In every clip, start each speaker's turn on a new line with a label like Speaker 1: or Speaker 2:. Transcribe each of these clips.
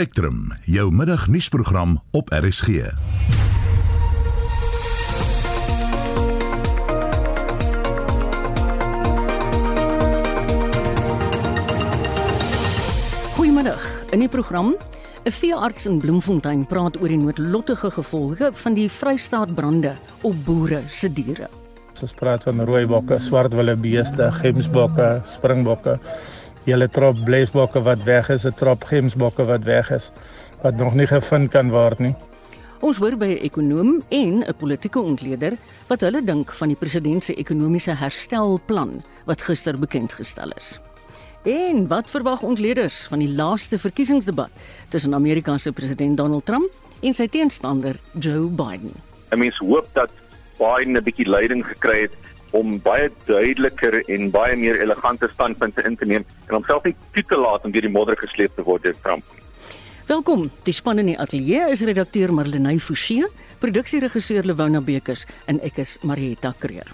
Speaker 1: Spectrum, jou middagnuusprogram op RSG.
Speaker 2: Goeiemiddag. In die program 'n veearts in Bloemfontein praat oor die noodlottige gevolge van die Vrystaat brande op boere se diere.
Speaker 3: Ons praat van rooi bokke, swart wildebeeste, gemsbokke, springbokke. Julle trop blesbokke wat weg is, 'n trop gemsbokke wat weg is wat nog nie gevind kan word nie.
Speaker 2: Ons hoor by 'n ekonoom en 'n politieke ontleder wat hulle dink van die president se ekonomiese herstelplan wat gister bekend gestel is. En wat verwag ontleders van die laaste verkiesingsdebat tussen Amerika se president Donald Trump en sy teenstander Joe Biden?
Speaker 4: 'n Mens hoop dat Biden 'n bietjie leiding gekry het om baie duideliker en baie meer elegante standpunte in te neem en homself nie toe te laat om deur die modder gesleep te word deur Trump.
Speaker 2: Welkom. Die span in die ateljee is redakteur Marlenae Forsie, produksieregisseur Lewona Bekes en ek is Marieta Kreer.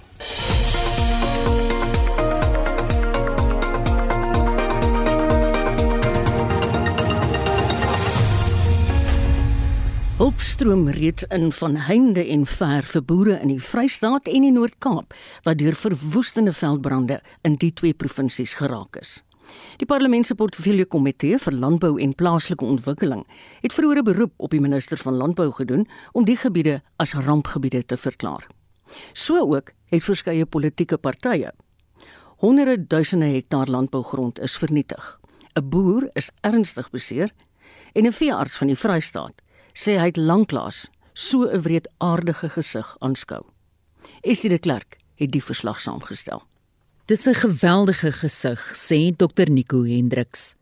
Speaker 2: Hulpstroom reeds in van heinde en ver vir boere in die Vrystaat en die Noord-Kaap wat deur verwoestende veldbrande in die twee provinsies geraak is. Die Parlement se portefeulje komitee vir landbou en plaaslike ontwikkeling het vroeër 'n beroep op die minister van landbou gedoen om die gebiede as rampgebiede te verklaar. So ook het verskeie politieke partye. Honderde duisende hektaar landbougrond is vernietig. 'n Boer is ernstig beseer en 'n veearts van die Vrystaat sê hy het lanklaas so 'n wreedaardige gesig aanskou. Estie de Klerk het die verslag saamgestel.
Speaker 5: Dis 'n geweldige gesig, sê Dr Nico Hendriks.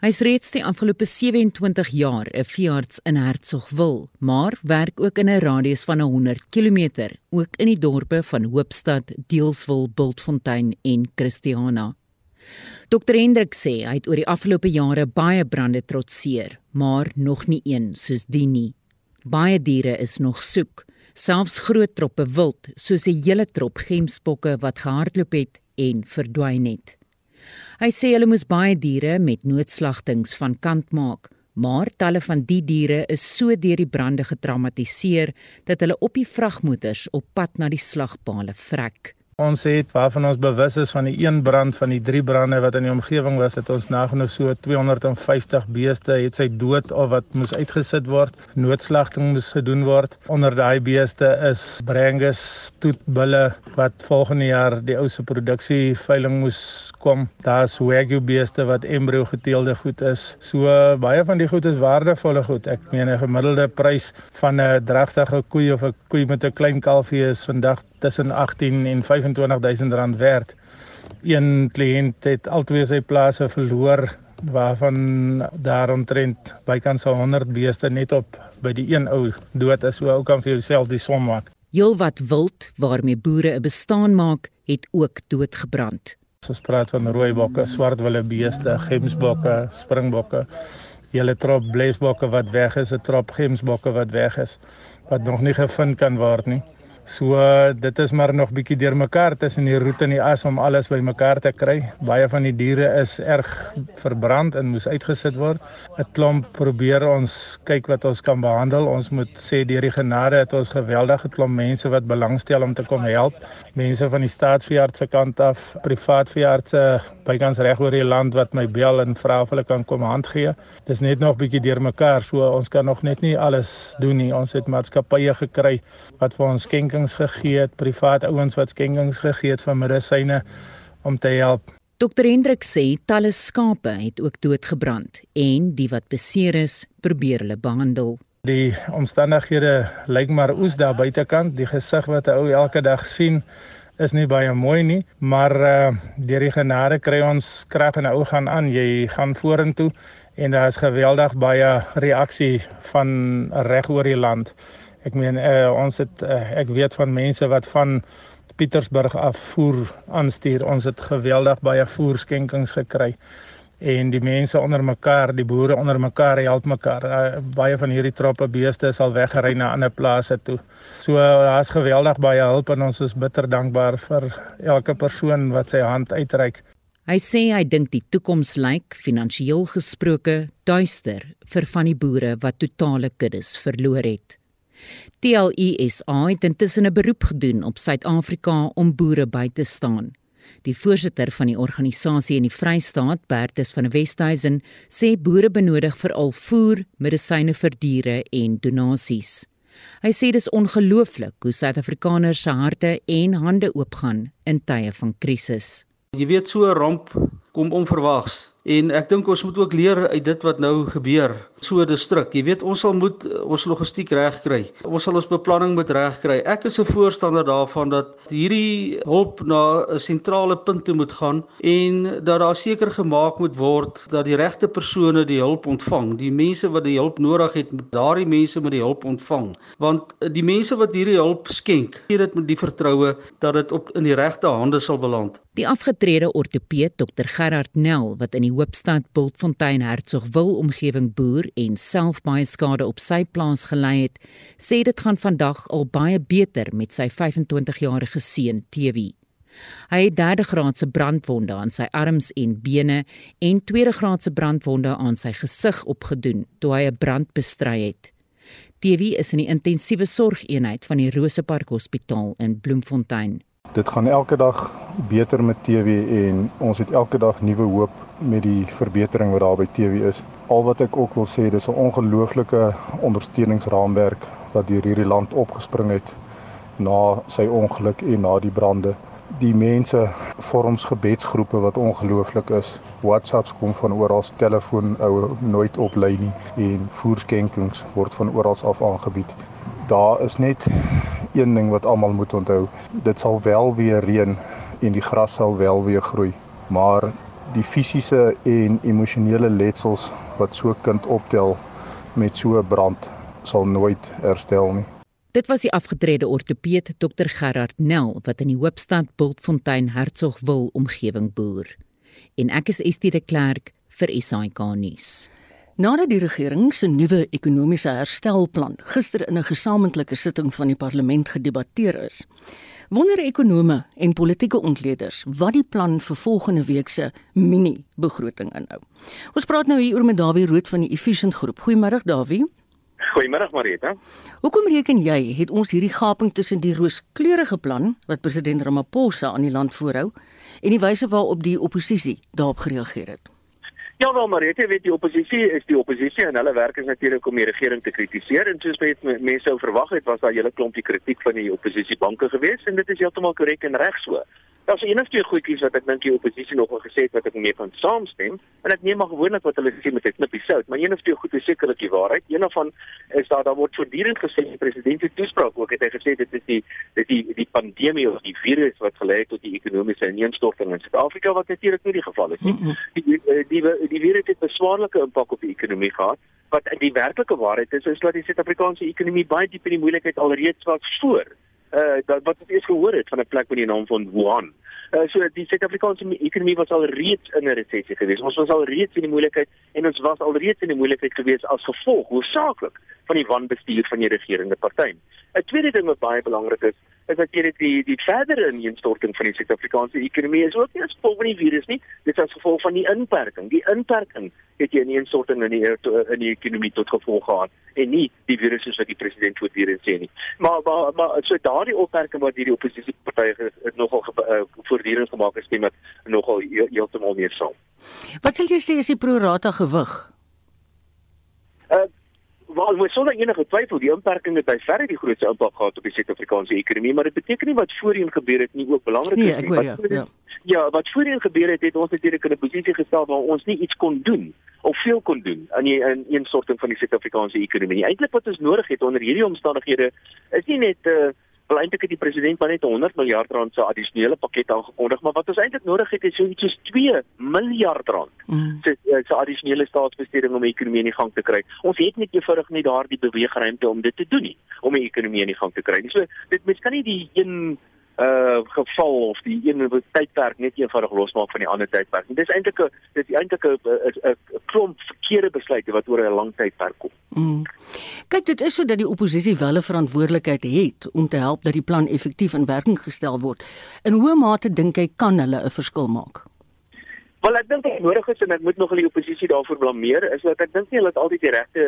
Speaker 5: Hy's reeds die afgelope 27 jaar 'n veearts in Hertsgwil, maar werk ook in 'n radius van 100 km, ook in die dorpe van Hoopstad, Deelswil, Bultfontein en Christiana. Dr Hendrik sê hy het oor die afgelope jare baie brande trotseer, maar nog nie een soos die nie. Baie diere is nog soek, selfs groot troppe wild, soos 'n hele trop gemsbokke wat gehardloop het en verdwyn het. Hy sê hulle moes baie diere met noodslagtings van kant maak, maar talle van die diere is so deur die brande getraumatiseer dat hulle op die vragmotors op pad na die slagpale vrek.
Speaker 3: Ons het waarvan ons bewus is van die een brand van die drie brande wat in die omgewing was, het ons nagenoeg so 250 beeste het sy dood of wat moes uitgesit word. Noodslagting moes gedoen word. Onder daai beeste is Brangus toetbulle wat volgende jaar die ou se produksie veiling moes kom. Daar's Wagyu beeste wat embryo geteelde goed is. So baie van die goed is waardevolle goed. Ek meen 'n gemiddelde prys van 'n dragtige koei of 'n koei met 'n klein kalfie is vandag tussen 18 en 25000 rand werd. Een kliënt het altyd sy plase verloor waarvan daar omtrent bykans 100 beeste net op by die een ou dood is. Ou kan vir jouself die som maak.
Speaker 5: Heelwat wild waarmee boere 'n bestaan maak, het ook doodgebrand.
Speaker 3: Ons praat van rooi bokke, swart wildebeeste, gemsbokke, springbokke. Julle trop blesbokke wat weg is, 'n trop gemsbokke wat weg is wat nog nie gevind kan word nie. So dit is maar nog bietjie deurmekaar tussen die roete en die as om alles bymekaar te kry. Baie van die diere is erg verbrand en moes uitgesit word. 'n Klomp probeer ons kyk wat ons kan behandel. Ons moet sê deur die genade het ons geweldige klomp mense wat belangstel om te kom help. Mense van die staatsveeartse kant af, privaat veeartse bykans reg oor die land wat my bel en vra of hulle kan kom hand gee. Dis net nog bietjie deurmekaar, so ons kan nog net nie alles doen nie. Ons het maatskappye gekry wat vir ons skenking skenkings gegee het, privaat ouens wat skenkings gegee het van medisyne om te help.
Speaker 5: Dr Hendrik sê talle skape het ook doodgebrand en die wat beseer is, probeer hulle behandel.
Speaker 3: Die omstandighede lyk maar oes daar buitekant, die gesig wat 'n ou elke dag sien is nie baie mooi nie, maar uh, deur die genade kry ons krag en ou gaan aan. Jy gaan vorentoe en daar is geweldig baie reaksie van reg oor die land. Ek meen uh, ons het uh, ek weet van mense wat van Pietersburg af voer aanstuur. Ons het geweldig baie voerskenkings gekry en die mense onder mekaar, die boere onder mekaar help mekaar. Uh, baie van hierdie troppe beeste sal weggery na ander plase toe. So daar's uh, geweldig baie hulp en ons is bitter dankbaar vir elke persoon wat sy hand uitreik.
Speaker 5: Hy sê hy dink die toekoms lyk finansiëel gesproke duister vir van die boere wat totale kuddes verloor het. TLISA het intussen 'n beroep gedoen op Suid-Afrika om boere by te staan. Die voorsitter van die organisasie in die Vrystaat, Bertus van Westhuizen, sê boere benodig veral voer, medisyne vir diere en donasies. Hy sê dis ongelooflik hoe Suid-Afrikaners se harte en hande oopgaan in tye van krisis.
Speaker 6: Jy weet so 'n ramp kom onverwags En ek dink ons moet ook leer uit dit wat nou gebeur. So 'n distrik, jy weet ons sal moet ons logistiek regkry. Ons sal ons beplanning moet regkry. Ek is 'n voorstander daarvan dat hierdie hulp na 'n sentrale punt toe moet gaan en dat daar seker gemaak moet word dat die regte persone die hulp ontvang. Die mense wat die hulp nodig het, moet daardie mense met die hulp ontvang. Want die mense wat hierdie hulp skenk, gee dit met die vertroue dat dit op in die regte hande sal beland.
Speaker 5: Die afgetrede ortopeed Dr Gerard Nel wat in die Hoopstad Bultfontein Hertsgwil omgewing boer en self baie skade op sy plaas gelei het, sê dit gaan vandag al baie beter met sy 25-jarige seun Tewie. Hy het derde graadse brandwonde aan sy arms en bene en tweede graadse brandwonde aan sy gesig opgedoen toe hy 'n brand bestry het. Tewie is in die intensiewe sorgeenheid van die Rosepark Hospitaal in Bloemfontein.
Speaker 7: Dit gaan elke dag beter met TV en ons het elke dag nuwe hoop met die verbetering wat daar by TV is. Al wat ek ook wil sê, dis 'n ongelooflike ondersteuningsraamwerk wat deur hierdie land opgespring het na sy ongeluk en na die brande. Die mense vorms gebedsgroepe wat ongelooflik is. WhatsApps kom van oral, telefoon ou nooit op lê nie en voerskenkings word van oral af aangebied. Daar is net een ding wat almal moet onthou. Dit sal wel weer reën en die gras sal wel weer groei, maar die fisiese en emosionele letsels wat so 'n kind optel met so 'n brand sal nooit herstel nie.
Speaker 5: Dit was die afgetrede ortopeed Dr Gerard Nel wat in die Hoopstad Bultfontein Hertsgwil omgewing boer. En ek is Estie de Klerk vir SAK nuus.
Speaker 2: Nadat die regering se nuwe ekonomiese herstelplan gister in 'n gesamentlike sitting van die parlement gedebatteer is, wonder ekonome en politieke ontleeders wat die plan vir volgende week se mini-begroting inhou. Ons praat nou hier oor met Dawie Rood van die Efficient Groep. Goeiemôre Dawie.
Speaker 8: Goeiemôre Marita.
Speaker 2: Hoekom reken jy het ons hierdie gaping tussen die rooskleurige plan wat president Ramaphosa aan die land voorhou en die wyse waarop die oppositie daarop gereageer het?
Speaker 8: Ja, wel maar jy weet die oppositie is die oppositie en hulle werk is natuurlik om die regering te kritiseer en soos baie mense sou verwag het, was daar 'n hele klompie kritiek van die oppositiebanke geweest en dit is heeltemal korrek en reg so. Daar's een of twee goedjies wat ek dink die oppositie nog wel gesê het wat ek mee kan saamstem en ek neem maar gewoonlik wat hulle sê met 'n knippie sout, maar een of twee goed is sekerlik die waarheid. Een van is dat daar word voortdurend gesê die president se toespraak ook het hy gesê dit is die dit die die pandemie of die virus wat gelei het tot die ekonomiese ineenstorting in Suid-Afrika wat natuurlik nie die geval is nie. Die die die, die virus het 'n swaarlike impak op die ekonomie gehad wat die werklike waarheid is is dat die Suid-Afrikaanse ekonomie baie diep in die moeilikheid alreeds was voor uh dat wat ons eers gehoor het van 'n plek met die naam van Wuhan. Uh so die Suid-Afrikaanse ekonomie was al reeds in 'n resessie geweest. Ons was al reeds in die moeilikheid en ons was al reeds in die moeilikheid geweest as gevolg hoofsaaklik van die wanbestuur van die regerende party. 'n Tweede ding wat baie belangrik is, is dat jy die die verdere ineenstorting van die Suid-Afrikaanse ekonomie is ook nie as gevolg van die virus nie, dit is as gevolg van die inperking. Die inperking het jy ineenstorting in die in die ekonomie tot gevolg gehad en nie die virus soos wat die president voortdurend sê nie. Maar maar maar so daardie opmerking wat hierdie oppositiepartye nogal uh, voortdurend gemaak het, stem met nogal heeltemal meer saam.
Speaker 2: Wat sê jy sê is die pro rata gewig?
Speaker 8: Wel, ons sonder enige twyfel die inperking het by verre die grootste impak gehad op die Suid-Afrikaanse ekonomie, maar dit beteken nie wat voorheen gebeur het nie ook belangrik
Speaker 2: nee,
Speaker 8: is
Speaker 2: nie. Wat, ja, ja.
Speaker 8: ja, wat voorheen gebeur het, het ons natuurlik in 'n posisie gestel waar ons nie iets kon doen of veel kon doen aan die in een sorting van die Suid-Afrikaanse ekonomie. Eintlik wat ons nodig het onder hierdie omstandighede is nie net 'n uh, Wel eintlik het die president maar net 100 miljard rand se addisionele pakket aangekondig, maar wat ons eintlik nodig het is so iets soos 2 miljard rand. Mm. Se mm. se addisionele staatsbesteding om die ekonomie in die gang te kry. Ons het net eenvoudig nie daardie beweegruimte om dit te doen nie, om die ekonomie in die gang te kry. So dit mens kan nie die een uh geval of die een tydperk net eenvoudig losmaak van die ander tydperk. Dit is eintlik 'n dit is eintlik 'n 'n klomp verkeerde besluite wat oor 'n lang tydperk kom. Mm.
Speaker 2: Kyk, dit is sodat die oppositie wel 'n verantwoordelikheid het om te help dat die plan effektief in werking gestel word. In hoe mate dink jy kan hulle 'n verskil maak?
Speaker 8: Wel ek dink dit nodig is en ek moet nog die oppositie daarvoor blameer is dat ek dink nie hulle het altyd die regte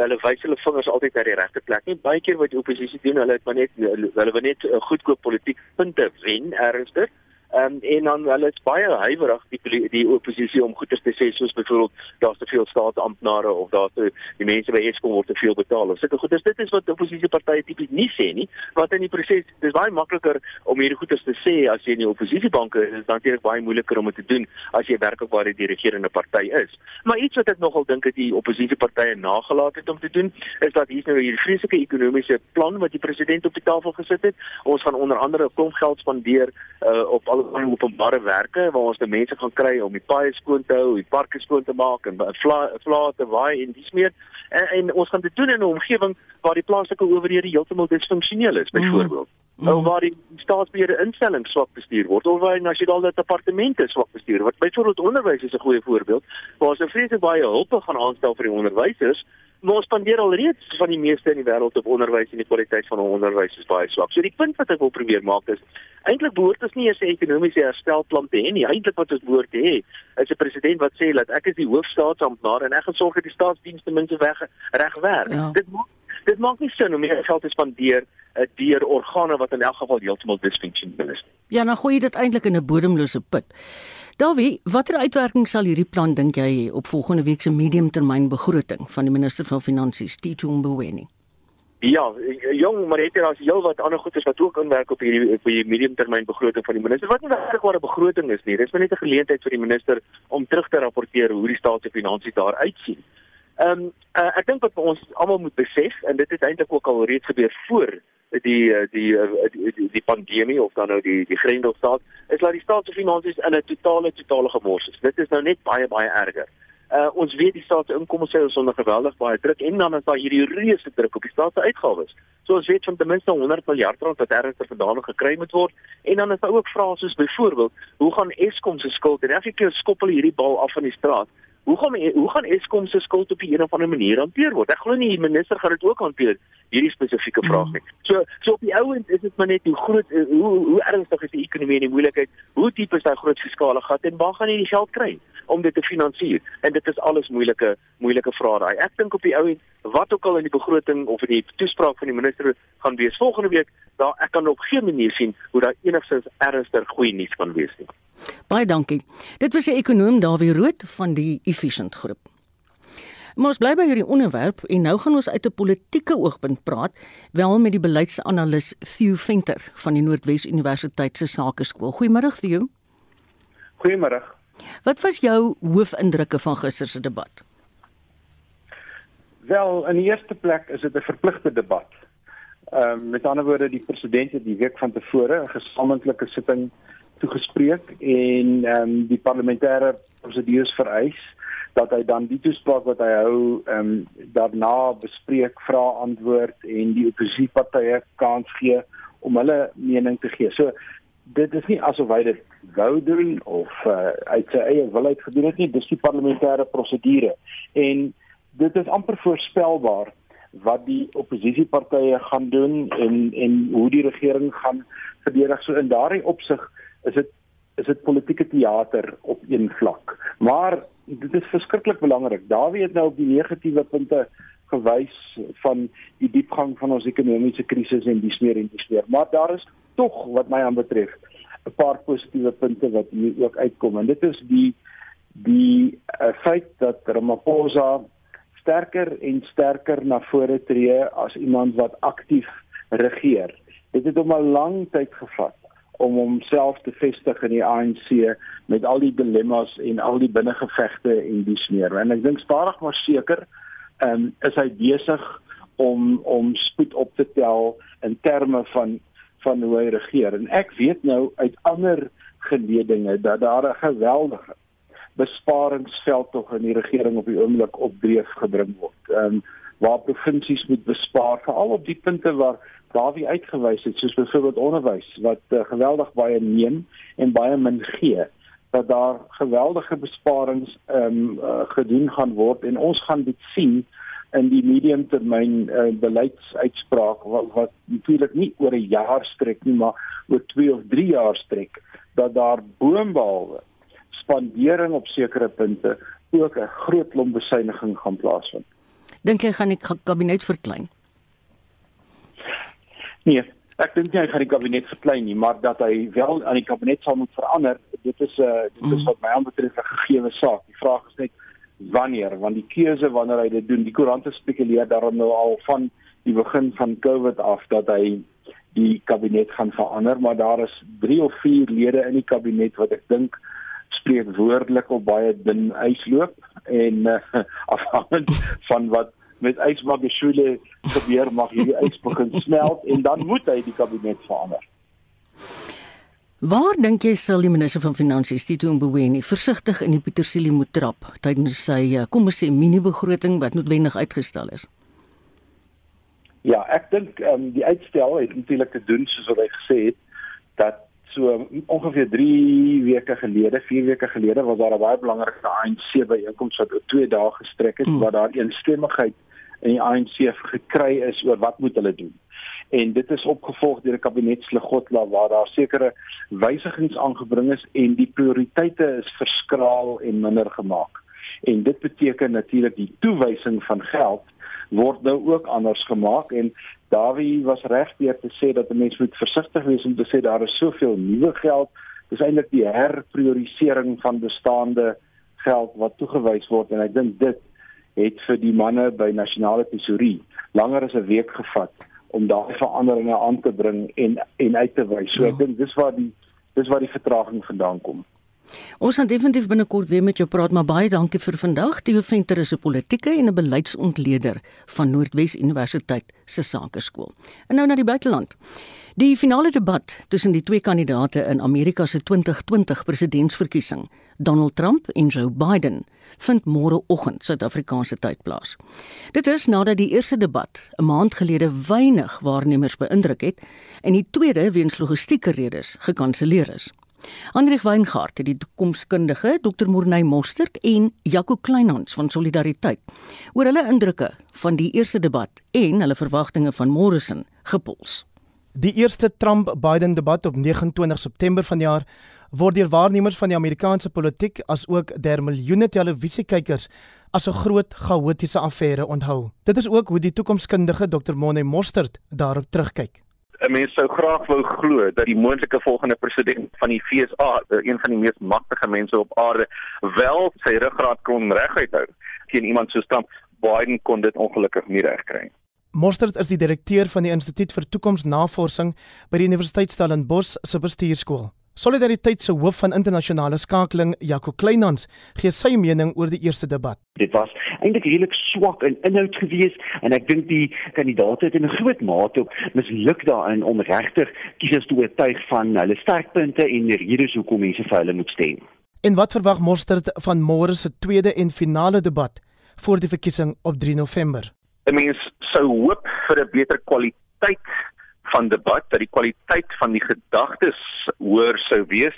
Speaker 8: hulle wys hulle vingers altyd na die regte plek nie. Baie keer wat die oppositie doen, hulle het maar net hulle wil net uh, goedkoop politiek punte wen ernstig. Um, en dan hulle is baie huiwerig die die oppositie om goeie te sê soos byvoorbeeld daar's te veel staatsamptenare of daar te die mense by Eskom word te veel betaal. Of sulke goeie dit is wat oppositiepartye tipies nie sê nie. Wat in die proses dis baie makliker om hierdie goeie te sê as jy in die oppositiebanke is, is dan natuurlik baie moeiliker om dit te doen as jy werklik waar die regerende party is. Maar iets wat ek nogal dink dat die oppositiepartye nagelaat het om te doen, is dat hier nou hierdie vreeslike ekonomiese plan wat die president op die tafel gesit het. Ons gaan onder andere klomp geld spandeer uh, op al van openbare werke waar ons die mense gaan kry om die paaie skoon te hou, die parke skoon te maak en vla vla te waai en dis meer en, en ons gaan dit doen in 'n omgewing waar die plaaslike owerhede heeltemal disfunksioneel is byvoorbeeld. Mm. Ou waar die staatsbeheerde instellings swak bestuur word of waar nasionale departemente swak bestuur word. Byvoorbeeld onderwys is 'n goeie voorbeeld waar ons vreeslik baie hulp gaan aanstel vir die onderwysers Maar ons spandeer al reeds van die meeste in die wêreld op onderwys en die kwaliteit van onderwys is baie swak. So die punt wat ek wil probeer maak is eintlik behoort ons nie eens 'n ekonomiese herstelplan te hê nie. Eintlik wat ons behoort te hê is 'n president wat sê dat ek is die hoofstaatsamptenaar en ek gaan sorg dat die staatsdienste minste weg reg werk. Ja. Dit maak dit maak nie sin om meer geld te spandeer uh, deur organe wat in elk geval heeltemal disfunksioneel is.
Speaker 2: Ja, dan gooi jy dit eintlik in 'n bodemlose put. Davie, watter uitwerking sal hierdie plan dink jy hê op volgende week se mediumtermynbegroting van die minister van finansies, Tito Mboweni?
Speaker 8: Ja, jong, maar het jy as heel wat ander goedes wat ook inwerk op hierdie op hierdie mediumtermynbegroting van die minister wat nie regtig 'n begroting is nie. Dis net 'n geleentheid vir die minister om terug te rapporteer hoe die staat se finansies daar uitsien. Ehm um, uh, ek dink wat ons almal moet besef en dit het eintlik ook al reeds gebeur voor die eh, die eh, die, die, die pandemie of dan nou die die Grendelstaat is dat die staatsfinansies in 'n totale totale gemors is. Dit is nou net baie baie erger. Uh ons weet die staatsinkomste is onder geweldig baie druk en dan is daar hierdie reuse druk op die staatsuitgawes. So ons weet van ten minste 100 miljard rand wat ernstig vandaan gekry moet word en dan is daar ook vrae soos byvoorbeeld, hoe gaan Eskom se skuld en elke keer skoppel hierdie bal af van die straat? Hoe gaan hoe gaan Eskom se skuld op 'n of ander manier hanteer word? Ek glo nie die minister gaan dit ook hanteer hierdie spesifieke vraag nie. So so op die ouend is dit maar net hoe groot hoe hoe ernstig is die ekonomie en die moeilikheid? Hoe diep is daai groot fiskale gat en waar gaan jy die geld kry om dit te finansier? En dit is alles moeilike moeilike vrae daai. Ek dink op die ouend wat ook al in die begroting of in die toespraak van die minister gaan wees volgende week, daar ek kan op geen manier sien hoe daar enigstens ernstig goeie nuus kan wees nie.
Speaker 2: Baie dankie. Dit was 'n ekonom Dawie Rood van die Efficient Groep. Maar ons bly by hierdie onderwerp en nou gaan ons uit 'n politieke oogpunt praat, wel met die beleidsanalis Theo Venter van die Noordwes Universiteit se Sakeskool. Goeiemôre Theo.
Speaker 9: Goeiemôre.
Speaker 2: Wat was jou hoofindrukke van gister se debat?
Speaker 9: Wel, in die eerste plek is dit 'n verpligte debat. Ehm um, met ander woorde, die president het die week van tevore 'n gesamentlike sitting toegespreek en ehm um, die parlementêre prosedures vereis dat hy dan die toespraak wat hy hou ehm um, daarna bespreek, vra antwoord en die oppositiepartye kans gee om hulle mening te gee. So dit is nie asof hy dit wou doen of uh, uit sy eie wil uit gedoen het nie, dis die parlementêre prosedure. En dit is amper voorspelbaar wat die oppositiepartye gaan doen en en hoe die regering gaan verdedig. So in daardie opsig is dit is dit politieke teater op een vlak. Maar dit is verskriklik belangrik. Dawie het nou op die negatiewe punte gewys van die diepgang van ons ekonomiese krisis en dis meer en dis meer. Maar daar is tog wat my aanbetref 'n paar positiewe punte wat hier ook uitkom en dit is die die uh, feit dat Ramaphosa sterker en sterker na vore tree as iemand wat aktief regeer. Dit het hom 'n lang tyd gevat om homself te vestig in die ANC met al die dilemmas en al die binnengevegte en die sneer. En ek dink stadig maar seker um, is hy besig om om spoed op te tel in terme van van hoe hy regeer. En ek weet nou uit ander geledinge dat daar 'n geweldige besparingsveld tog in die regering op die oomblik op dreef gebring word. Ehm um, waar provinsies moet bespaar veral op die punte waar Dawie uitgewys het soos byvoorbeeld onderwys wat uh, geweldig baie neem en baie min gee dat daar geweldige besparings ehm um, uh, gedoen gaan word en ons gaan dit sien in die mediumtermyn uh, beleidsuitspraak wat, wat natuurlik nie oor 'n jaar strek nie maar oor 2 of 3 jaar strek dat daar boonbehalwe spandering op sekere punte ook 'n groot klomp besuiniging gaan plaasvind.
Speaker 2: Dink jy gaan die kabinet verklein?
Speaker 9: Nee, ek dink nie hy gaan die kabinet verklein nie, maar dat hy wel aan die kabinet sal moet verander, dit is 'n uh, dit is mm. wat my aanbetref 'n gegeewe saak. Die vraag is net wanneer, want die keuse wanneer hy dit doen, die koerante spekuleer daarom nou al van die begin van Covid af dat hy die kabinet gaan verander, maar daar is 3 of 4 lede in die kabinet wat ek dink spreek woordelik op baie dun ys loop en uh, afhangend van wat met ysmagashule gebeur mag hierdie ys begin smelt en dan moet hy die kabinet verander.
Speaker 2: Waar dink jy sal die minister van finansies Tito Mboweni versigtig in die Pietersielie moet trap tydens sy eh, kom ons sê mini begroting wat noodwendig uitgestel is?
Speaker 9: Ja, ek dink ehm um, die uitstel het natuurlik te doen soos wat hy gesê het so ongeveer 3 weke gelede, 4 weke gelede was daar 'n baie belangrike ANC byeenkoms wat oor 2 dae gestrek het mm. waar daar eensstemmigheid in die ANC gekry is oor wat moet hulle doen. En dit is opgevolg deur 'n kabinetsligotla waar daar sekere wysigings aangebring is en die prioriteite is verskraal en minder gemaak. En dit beteken natuurlik die toewysing van geld word nou ook anders gemaak en Dawie was reg deur te sê dat 'n mens moet versigtig wees om te sê daar is soveel nuwe geld. Dis eintlik die herpriorisering van bestaande geld wat toegewys word en ek dink dit het vir die manne by nasionale tesourie langer as 'n week gevat om daai veranderinge aan te bring en en uit te wys. So ek ja. dink dis waar die dis waar die vertraging vandaan kom.
Speaker 2: Ons gaan definitief binnekort weer met jou praat, maar baie dankie vir vandag. Theo Venter is 'n politieke en 'n beleidsontleder van Noordwes Universiteit se Sakeskool. En nou na die buiteland. Die finale debat tussen die twee kandidaate in Amerika se 2020 presidentsverkiesing, Donald Trump en Joe Biden, vind môreoggend Suid-Afrikaanse tyd plaas. Dit is nadat die eerste debat 'n maand gelede weinig waarnemers beïndruk het en die tweede weens logistieke redes gekanselleer is. Hendrik Weingart, die toekomskundige Dr. Morney Mostert en Jaco Kleinhans van Solidariteit oor hulle indrukke van die eerste debat en hulle verwagtinge van Morrison gepols.
Speaker 10: Die eerste Trump-Biden debat op 29 September vanjaar word deur waarnemers van die Amerikaanse politiek as ook deur miljoene televisiekykers as 'n groot chaotiese affære onthou. Dit is ook hoe die toekomskundige Dr. Morney Mostert daarop terugkyk.
Speaker 4: 'n mens sou graag wou glo dat die moontlike volgende president van die FSA, een van die mees magtige mense op aarde, wel sy ruggraat kon reguit hou teen iemand soos Trump. Biden kon dit ongelukkig nie regkry nie.
Speaker 10: Mostert is die direkteur van die Instituut vir Toekomsnavorsing by die Universiteit Stellenbosch se bestuurskool. Solidariteit se hoof van internasionale skakeling, Jaco Kleinhans, gee sy mening oor die eerste debat.
Speaker 11: Dit was eintlik redelik swak in inhoud geweest en ek dink die kandidaate het in 'n groot mate misluk daarin om regtig kiesers te oortuig van hulle sterkpunte en die redes hoekom mense vir hulle moet stem.
Speaker 10: En wat verwag Mostert van môre se tweede en finale debat voor die verkiesing op 3 November?
Speaker 4: 'n Mens sou hoop vir 'n beter kwaliteit van debat dat die kwaliteit van die gedagtes hoër sou wees.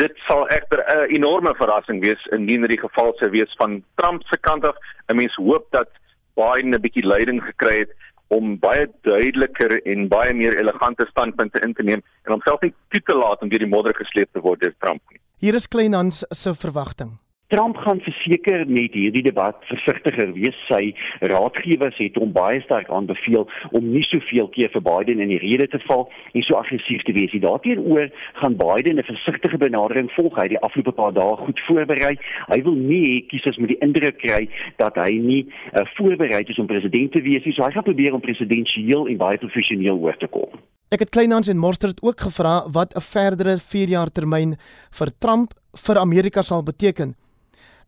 Speaker 4: Dit sal egter 'n enorme verrassing wees indien dit die geval sou wees van Trump se kant af. 'n Mens hoop dat Biden 'n bietjie leiding gekry het om baie duideliker en baie meer elegante standpunte in te neem en homself nie toe te laat om deur die modder gesleep te word deur Trump nie.
Speaker 10: Hier is Kleinhans se verwagting.
Speaker 11: Trump gaan verseker met hierdie debat versigtiger wees. Sy raadgewers het hom baie sterk aanbeveel om nie soveel keer vir Biden in die rede te val en so aggressief te wees. Daarteenoor gaan Biden 'n versigtige benadering volg. Hy het die afgelope paar dae goed voorberei. Hy wil nie hê kiesers moet die indruk kry dat hy nie uh, voorberei is om president te wees nie. So hy gaan probeer om presidensieel en baie professioneel oor te kom.
Speaker 10: Ek het Kleinhans en Morstert ook gevra wat 'n verdere 4 jaar termyn vir Trump vir Amerika sal beteken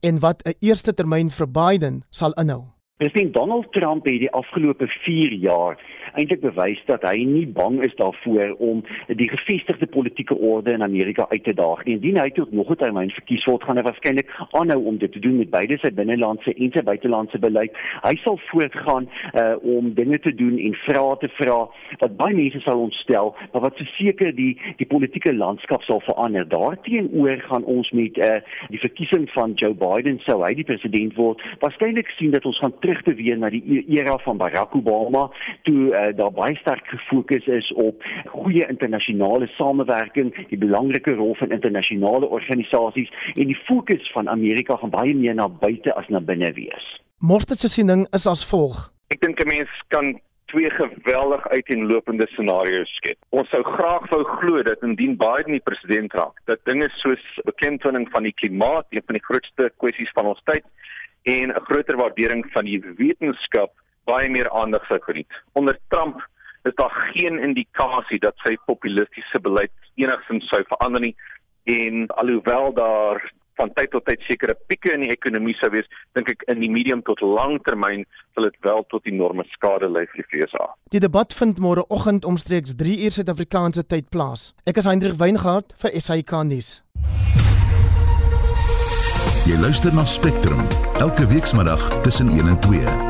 Speaker 10: en wat 'n eerste termyn vir Biden sal inhou.
Speaker 11: President Donald Trump het die afgelope 4 jaar eintlik bewys dat hy nie bang is daarvoor om die gevestigde politieke orde in Amerika uit te daag nie. Indien hy tot nog 'n termyn verkies word, gaan hy waarskynlik aanhou om dit te doen met beide sy binnelandse en sy buitelandse beleid. Hy sal voortgaan uh om dinge te doen en vrae te vra wat baie mense sal ontstel, maar wat verseker die die politieke landskap sal verander. Daarteenoor gaan ons met uh die verkiesing van Joe Biden sou hy die president word, waarskynlik sien dat ons gaan terug te weer na die e-, era van Barack Obama toe uh, daar baie sterk gefokus is op goeie internasionale samewerking, die belangrike rol van internasionale organisasies en die fokus van Amerika gaan baie meer na buite as na binne wees.
Speaker 10: Mortet se siening is as volg.
Speaker 4: Ek dink 'n mens kan twee geweldig uiteenlopende scenario's skep. Ons sou graag wou glo dat indien Biden die president raak, dat dinge soos beklemtoning van die klimaat, een van die grootste kwessies van ons tyd en 'n groter waardering van die wetenskap baie meer aandag sou geniet. Onder Trump is daar geen indikasie dat sy populistiese beleid enigsins sou verander nie en alhoewel daar van tyd tot tyd sekere pieke in die ekonomie sou wees, dink ek in die medium tot lang termyn sal dit wel tot enorme skade lei vir die FSA.
Speaker 10: Die debat vind môre oggend omstreeks 3 uur Suid-Afrikaanse tyd plaas. Ek is Hendrik Weingart vir SAK nuus.
Speaker 1: Jy luister na Spectrum elke weekmiddag tussen 1 en 2.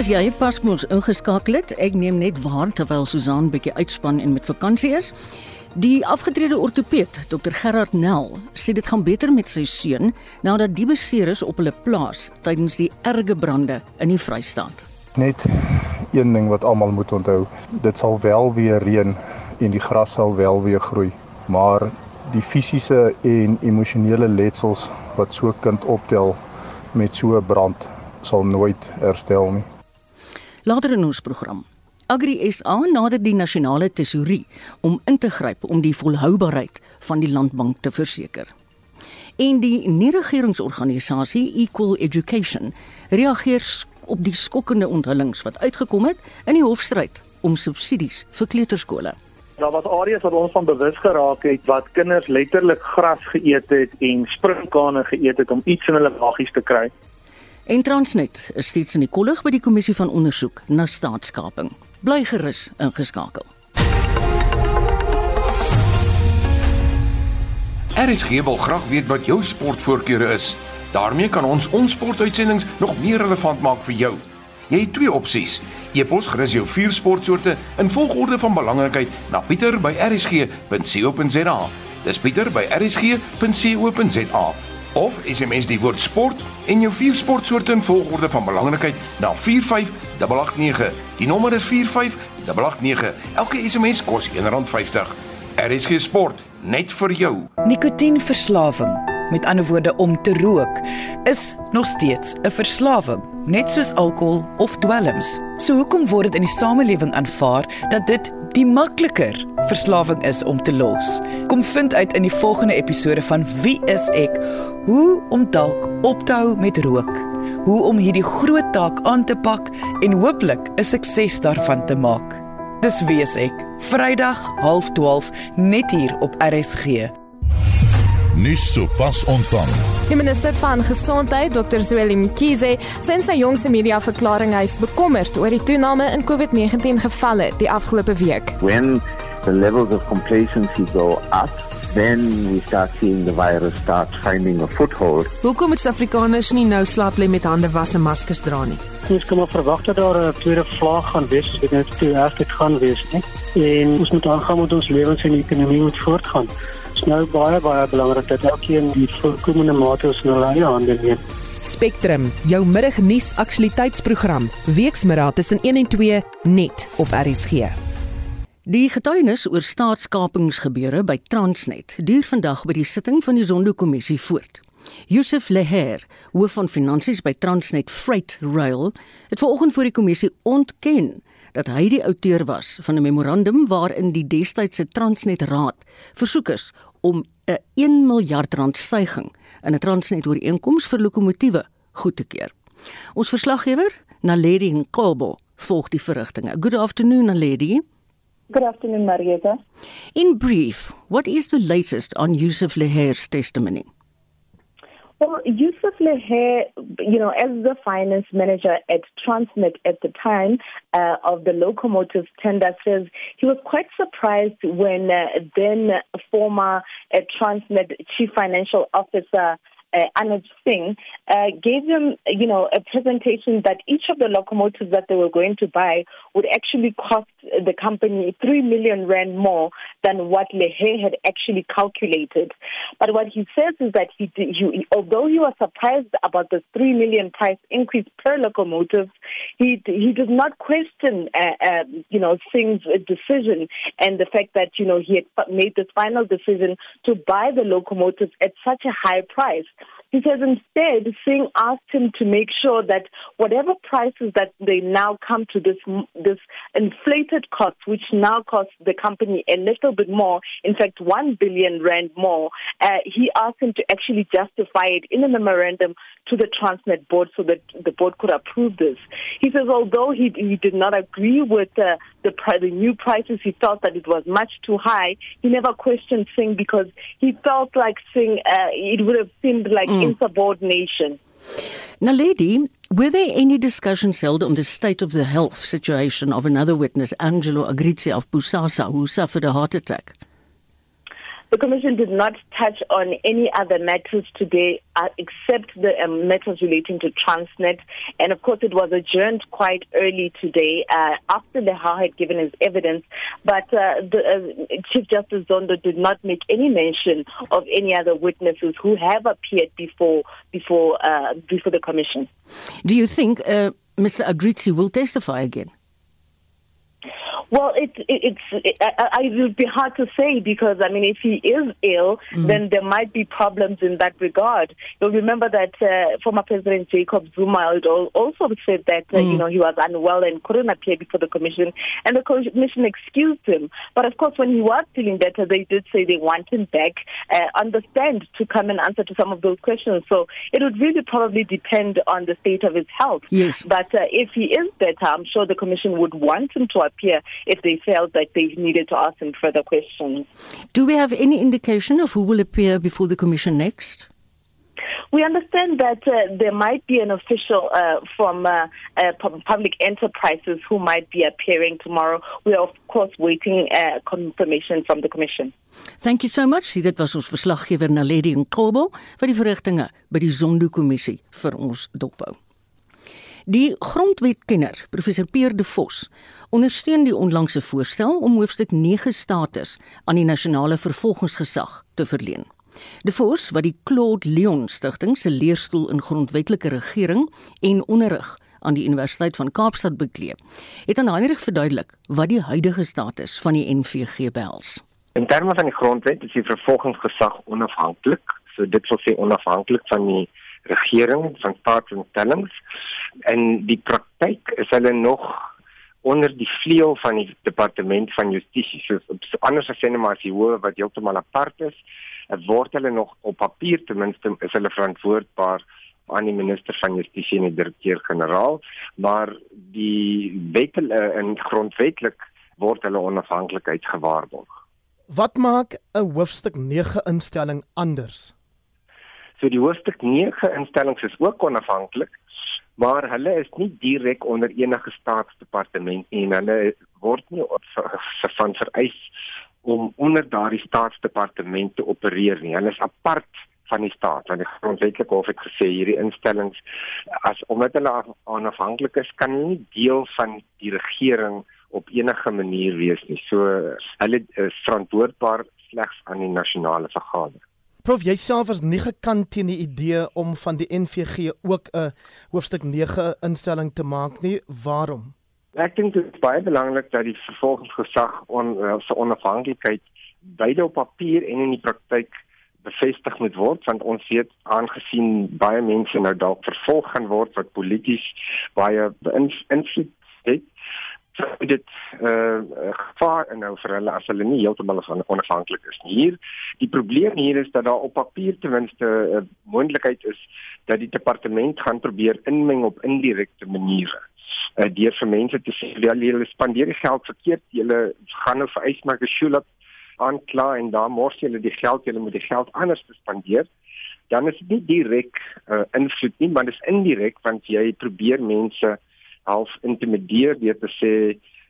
Speaker 2: As jy pas mos ingeskakel het, ek neem net waar terwyl Susan bietjie uitspan en met vakansie is. Die afgetrede ortopeed, Dr Gerard Nel, sê dit gaan beter met sy seun nadat die beseer is op hulle plaas tydens die erge brande in die Vrystaat.
Speaker 7: Net een ding wat almal moet onthou, dit sal wel weer reën en die gras sal wel weer groei, maar die fisiese en emosionele letsels wat so 'n kind optel met so 'n brand sal nooit herstel nie.
Speaker 2: Later in ons program Agri SA nader die nasionale tesourie om in te gryp om die volhoubaarheid van die landbank te verseker. En die nie-regeringsorganisasie Equal Education reageer op die skokkende onthullings wat uitgekom het in die hofstryd om subsidies vir kleuterskole.
Speaker 12: Daar was areas wat ons van bewus geraak het wat kinders letterlik gras geëet het en springkane geëet het om iets in hulle maggies te kry.
Speaker 2: En Transnet is steeds in die kollig by die kommissie van ondersoek na staatskaping bly gerus ingeskakel.
Speaker 13: RSG wil graag weet wat jou sportvoorkeure is. daarmee kan ons ons sportuitsendings nog meer relevant maak vir jou. Jy het twee opsies. E-pos gerus jou vier sportsoorte in volgorde van belangrikheid na pieter@rsg.co.za. Dis pieter@rsg.co.za of SMS die woord sport en jou vier sportsoorte in volgorde van belangrikheid na 45889. Die nommer is 45889. Elke SMS kos R1.50. RSG Sport net vir jou.
Speaker 14: Nikotienverslawing, met ander woorde om te rook, is nog steeds 'n verslawing, net soos alkohol of dwelms. So hoekom word dit in die samelewing aanvaar dat dit die makliker verslawing is om te los. Kom vind uit in die volgende episode van Wie is ek? Hoe om dalk op te hou met rook. Hoe om hierdie groot taak aan te pak en hooplik 'n sukses daarvan te maak. Dis Wie is ek? Vrydag 12:30 net hier op RSG
Speaker 1: nuus sopas ontvang.
Speaker 15: Die minister van Gesondheid, Dr. Zweli Mkhize, sê in sy jongste media-verklaring hy is bekommerd oor die toename in COVID-19 gevalle die afgelope week.
Speaker 16: When the levels of complacency go up, then we start seeing the virus start finding a foothold.
Speaker 17: Hoekom moet Suid-Afrikaners nie nou slaap lê met hande was en maskers dra nie?
Speaker 18: Ons kan maar verwag dat daar 'n tweede vlaag gaan wees, as dit net te erg het gaan wees, nie? En ons moet aangaan met ons lewens en die ekonomie moet voortgaan is nou baie baie belangrik dat elkeen die voorkomende maatreëls in hulle hande neem.
Speaker 17: Spectrum, jou middagnuus aktualiteitsprogram, weksmiddag tussen 1 en 2 net op RSG.
Speaker 2: Die getuienis oor staatskapingsgebeure by Transnet duur vandag by die sitting van die Zondo-kommissie voort. Yusuf Leher, hoof van finansies by Transnet Freight Rail, het vanoggend voor die kommissie ontken dat hy die outeur was van 'n memorandum waarin die destydse Transnet Raad versoek is om 'n 1 miljard rand stygings in 'n Transnet ooreenkoms vir lokomotiewe goed te keur. Ons verslaggewer, Naledi Nkobo, volg die verrigtinge. Good afternoon, Naledi.
Speaker 19: Good afternoon, Marieta.
Speaker 2: In brief, what is the latest on Yusuf Leher's testimony?
Speaker 19: Well, Yusuf Leher, you know, as the finance manager at Transnet at the time uh, of the locomotive tender, says he was quite surprised when uh, then former uh, Transnet chief financial officer uh, Anuj Singh, uh, gave them, you know, a presentation that each of the locomotives that they were going to buy would actually cost the company 3 million rand more than what Lehe had actually calculated. But what he says is that he, he although he was surprised about the 3 million price increase per locomotive, he he did not question, uh, uh, you know, Singh's decision and the fact that you know he had made this final decision to buy the locomotives at such a high price. He says instead, Singh asked him to make sure that whatever prices that they now come to this this inflated cost, which now costs the company a little bit more, in fact, one billion rand more, uh, he asked him to actually justify it in a memorandum to the Transnet board so that the board could approve this. He says although he he did not agree with uh, the the new prices, he felt that it was much too high. He never questioned Singh because he felt like Singh uh, it would have seemed like mm. insubordination.
Speaker 2: Now, lady, were there any discussions held on the state of the health situation of another witness, Angelo Agrizzi of Busasa, who suffered a heart attack?
Speaker 19: The Commission did not touch on any other matters today uh, except the um, matters relating to Transnet. And of course, it was adjourned quite early today uh, after Leha had given his evidence. But uh, the, uh, Chief Justice Zondo did not make any mention of any other witnesses who have appeared before before uh, before the Commission.
Speaker 2: Do you think uh, Mr. Agrizzi will testify again?
Speaker 19: Well, it, it, it's it, I, it would be hard to say because I mean, if he is ill, mm. then there might be problems in that regard. You'll remember that uh, former President Jacob Zuma also said that uh, mm. you know he was unwell and couldn't appear before the commission, and the commission excused him. But of course, when he was feeling better, they did say they want him back uh, on the stand to come and answer to some of those questions. So it would really probably depend on the state of his health.
Speaker 2: Yes.
Speaker 19: But uh, if he is better, I'm sure the commission would want him to appear if they felt that they needed to ask him further questions.
Speaker 2: Do we have any indication of who will appear before the commission next?
Speaker 19: We understand that uh, there might be an official uh, from uh, uh public enterprises who might be appearing tomorrow. We are of course waiting uh, confirmation from the commission.
Speaker 2: Thank you so much. Dit was ons verslaggewer Naledi Nkobo vir die verrigtinge by die Zondo-kommissie vir ons dophou. Die grondwetkenner, professor Peer de Vos, ondersteun die onlangse voorstel om hoofstuk 9 status aan die nasionale vervolgingsgesag te verleen. De Vos, wat die Claude Leon Stichting se leerstoel in grondwetlike regering en onderrig aan die Universiteit van Kaapstad bekleed, het aan Heinrich verduidelik wat die huidige status van die NVG behels.
Speaker 20: In terme van die grondwet is die vervolgingsgesag onafhanklik, so dit wil sê onafhanklik van die regering van staatsinstellings en die praktyk is hulle nog onder die vleuel van die departement van justisie. So, anders as sê net maar as die hoë wat heeltemal apart is, word hulle nog op papier ten minste is hulle verantwoordbaar aan die minister van justisie en die direkteur-generaal, maar die wet en grondwetlik word hulle onafhanklikheid gewaarborg.
Speaker 10: Wat maak 'n hoofstuk 9 instelling anders?
Speaker 20: So die hoofstuk 9 instellings is ook onafhanklik, maar hulle is nie direk onder enige staatsdepartement nie en hulle word nie van vereis om onder daardie staatsdepartement te opereer nie. Hulle is apart van die staat. Want die grondwetlike hof het gesê hierdie instellings as omdat hulle onafhanklik is, kan nie deel van die regering op enige manier wees nie. So hulle is verantwoordbaar slegs aan die nasionale vergadering.
Speaker 10: Prof, jy self was nie gekant teen die idee om van die NVG ook 'n hoofstuk 9 instelling te maak nie. Waarom?
Speaker 20: Ek dink dit is baie belangrik dat die vervolgingsgesag on, uh, se onafhanklikheid beide op papier en in die praktyk bevestig moet word want ons weet aangesien baie mense nou dalk vervolg gaan word wat polities baie beïnvloed sou dit eh uh, gevaar inhou vir hulle as hulle nie heeltemal onafhanklik is nie. Hier die probleem hier is dat daar op papier ten minste 'n uh, moontlikheid is dat die departement gaan probeer inmeng op indirekte maniere. Uh, deur vir mense te sê ja, julle spandeer die geld verkeerd, julle gaan nou vir eismerke skuld aankla en dan mors julle die geld, julle moet die geld anders spandeer. Dan is dit direk uh, invloed nie, maar dit is indirek want jy probeer mense half intimideer deur te sê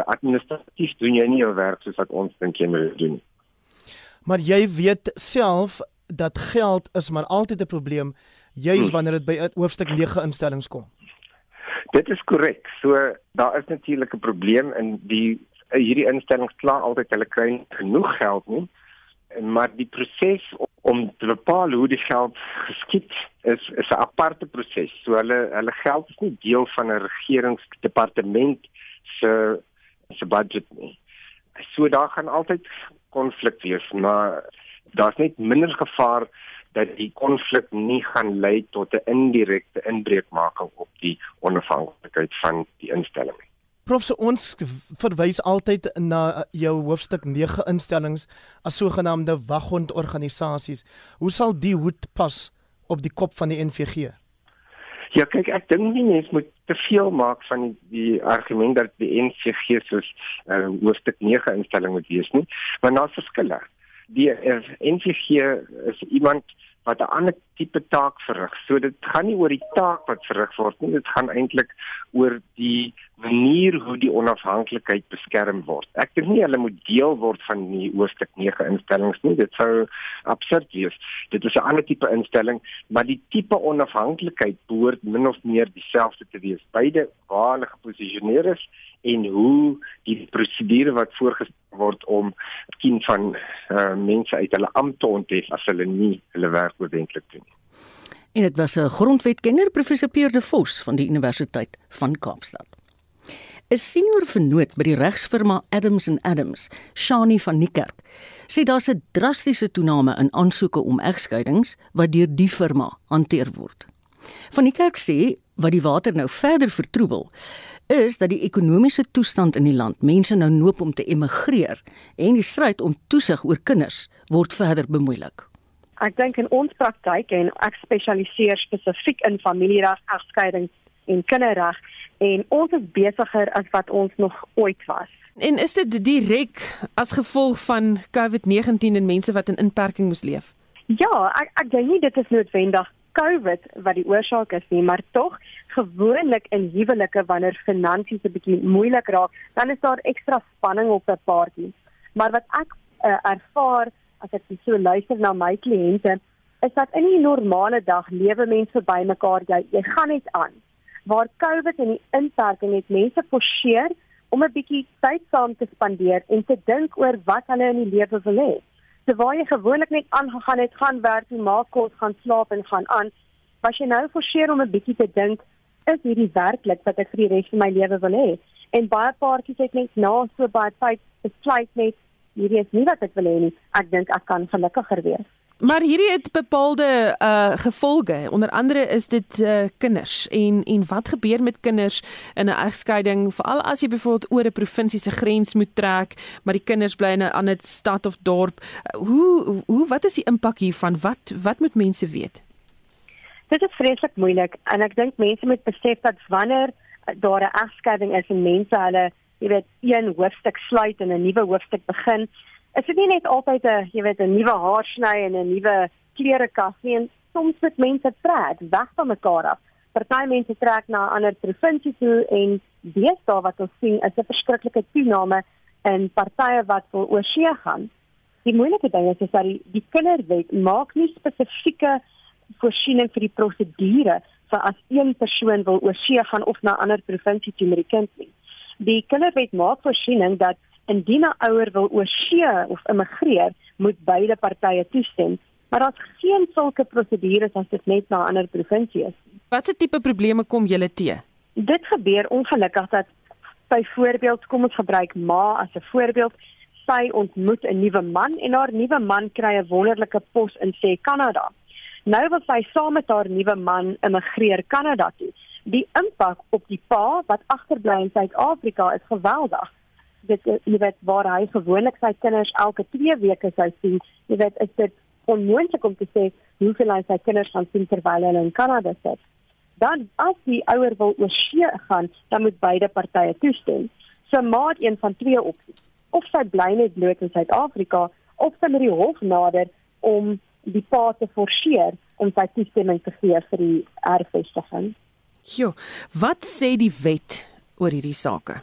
Speaker 20: administratief doen jy nie jou werk soos wat ons dink jy moet doen.
Speaker 10: Maar jy weet self dat geld is maar altyd 'n probleem juis hmm. wanneer dit by hoofstuk 9 instellings kom.
Speaker 20: Dit is korrek. So daar is natuurlik 'n probleem in die hierdie instellings klaar altyd hulle kry genoeg geld nie. Maar die proses om te bepaal hoe die geld geskied is is 'n aparte proses. So hulle hulle geld is nie deel van 'n regeringsdepartement se se budget nie. So daar gaan altyd konflik wees, maar daar's net minder gevaar dat die konflik nie gaan lei tot 'n indirekte inbreukmaking op die onafhanklikheid van die instelling nie.
Speaker 10: Prof se ons verwys altyd na jou hoofstuk 9 instellings as sogenaamde waghondorganisasies. Hoe sal die hoed pas op die kop van die NVG?
Speaker 20: Ja, kyk, ek dink nie mens moet te veel maak van die, die argument dat die NVG soos uh, hoofstuk 9 instelling moet wees nie, want daar's verskille die uh, NVG is iemand wat 'n ander tipe taak verrig. So dit gaan nie oor die taak wat verrig word nie, dit gaan eintlik oor die manier hoe die onafhanklikheid beskerm word. Ek dink nie hulle moet deel word van die hoofstuk 9 instellings nie. Dit sou absurd wees. Dit is 'n ander tipe instelling, maar die tipe onafhanklikheid behoort min of meer dieselfde te wees. Beide waar hulle geposisioneer is en hoe die prosedure wat voorgestel word om teen van uh, mense uit hulle ampte onthef as hulle nie hulle werk oordentlik doen.
Speaker 2: En dit was 'n grondwetkenner professor Pierre de Vos van die Universiteit van Kaapstad. 'n Senior vernoot by die regsfirma Adams and Adams, Shani van Niekerk, sê daar's 'n drastiese toename in aansoeke om egskeidings wat deur die firma hanteer word. Van Niekerk sê wat die water nou verder vertroebel, is dat die ekonomiese toestand in die land mense nou noop om te emigreer en die stryd om toesig oor kinders word verder bemoeilik.
Speaker 21: Ek dink in ons praktyk en ek spesialiseer spesifiek in familiereg, egskeiding en kinderreg en ons is besigger as wat ons nog ooit was.
Speaker 17: En is dit direk as gevolg van COVID-19 en mense wat in inperking moes leef?
Speaker 21: Ja, ek ek dink nie dit is noodwendig COVID wat die oorsaak is nie, maar tog gewoonlik in huwelike wanneer finansies 'n bietjie moeilik raak, dan is daar ekstra spanning op 'n paartjie. Maar wat ek uh, ervaar as ek so luister na my kliënte, is dat in 'n normale dag lewe mense by mekaar, jy jy gaan net aan. Waar COVID en die inperking het mense forceer om 'n bietjie tyd saam te spandeer en te dink oor wat hulle in die lewe wil hê terwyl jy gewoonlik net aangegaan het, gaan werk, maak kos, gaan slaap en gaan aan, was jy nou forceer om 'n bietjie te dink, is hierdie werklik wat ek vir die res van my lewe wil hê? En baie paartjies het net na so baie tyd besluit net hierdie is nie wat ek wil hê nie. Ek dink ek kan gelukkiger wees.
Speaker 17: Maar hierdie het bepaalde uh gevolge. Onder andere is dit uh kinders en en wat gebeur met kinders in 'n egskeiding veral as jy byvoorbeeld oor 'n provinsie se grens moet trek, maar die kinders bly in 'n ander stad of dorp. Uh, hoe hoe wat is die impak hiervan? Wat wat moet mense weet?
Speaker 21: Dit is vreeslik moeilik en ek dink mense moet besef dat wanneer daar 'n egskeiding is en mense hulle jy weet een hoofstuk sluit en 'n nuwe hoofstuk begin, is dit nie net altyd 'n jy weet 'n nuwe haarsny en 'n nuwe klerekas nie en soms moet mense trek weg van mekaar af. Party mense trek na 'n ander provinsie toe en deesdae wat ons sien is 'n verskriklike toename in partye wat wil oorsee gaan. Die moeilike ding is, is dat die, die kinderwet maak nie spesifieke voorsiening vir die prosedure vir as een persoon wil oorsee gaan of na 'n ander provinsie toe met die kind nie. Die kinderwet maak voorsiening dat indien 'n ouer wil oorsee of immigreer, moet beide partye toestem, maar daar's geen sulke prosedures as dit net na ander provinsie is.
Speaker 17: Watse tipe probleme kom julle te?
Speaker 21: Dit gebeur ongelukkig dat byvoorbeeld kom ons gebruik ma as 'n voorbeeld, sy ontmoet 'n nuwe man en haar nuwe man kry 'n wonderlike pos in sê Kanada. Nou wil sy saam met haar nuwe man immigreer Kanada toe. Die impak op die pa wat agterbly in Suid-Afrika is geweldig. Dit jy weet waar hy gewoonlik sy kinders elke 2 weke sou sien jy weet is dit onmoontlik om te sê hoeveel hy sy kinders gaan sien terwyl hulle in Kanada sit. Dan as die ouer wil oorsee gaan dan moet beide partye toestem. So maak een van twee opsies of sy bly net bloot in Suid-Afrika of sy moet die hof nader om die pa te forceer om sy toestemming te gee vir die erfvestiging.
Speaker 17: Jo, wat sê die wet oor hierdie saake?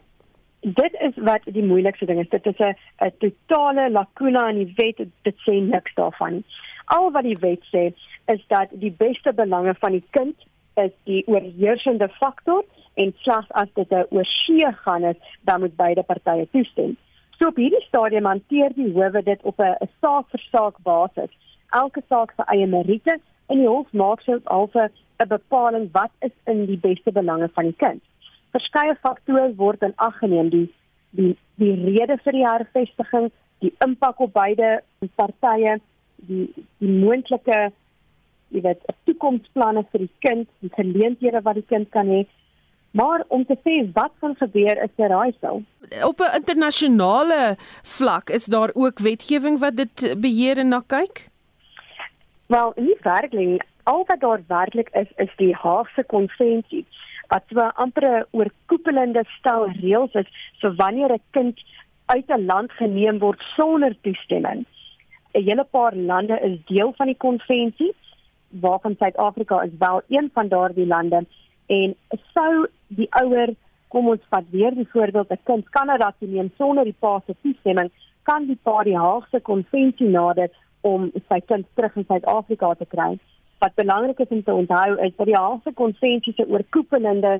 Speaker 21: dit is wat die moeilikste ding is. Dit is 'n totale lakuna in die wet. Dit sê niks daarvan. Al wat die wet sê is dat die beste belange van die kind is die oorheersende faktor en slegs as dit 'n oorsee gaan is, dan moet beide partye toestem. So op hierdie stadium hanteer die howe dit op 'n saak vir saak basis. Elke saak se eie meriete en die hof maak self al 'n bepaling wat is in die beste belange van die kind. Verskeie faktore word in ag geneem, die die die rede vir die hervestiging, die impak op beide partye, die die moontlike jy weet, toekomsplanne vir die kind, die geleenthede wat die kind kan hê. Maar om te sê wat gaan gebeur is 'n raaisel.
Speaker 17: Op 'n internasionale vlak is daar ook wetgewing wat dit beheer en na kyk?
Speaker 21: Wel, nie werklik. Al wat daar werklik is is die Haagse konvensie wat so 'n ampere oorkoepelende stel reëls is vir wanneer 'n kind uit 'n land geneem word sonder toestemming. 'n Hele paar lande is deel van die konvensie waarvan Suid-Afrika is wel een van daardie lande en sou die ouer kom ons vat weer die voorbeeld 'n kind Kanada toe neem sonder die pa se toestemming kan die pa die Haagse konvensie nader om sy kind terug in Suid-Afrika te kry. Wat belangrik is om te onthou is dat die Haagse konvensie se oorkoepelende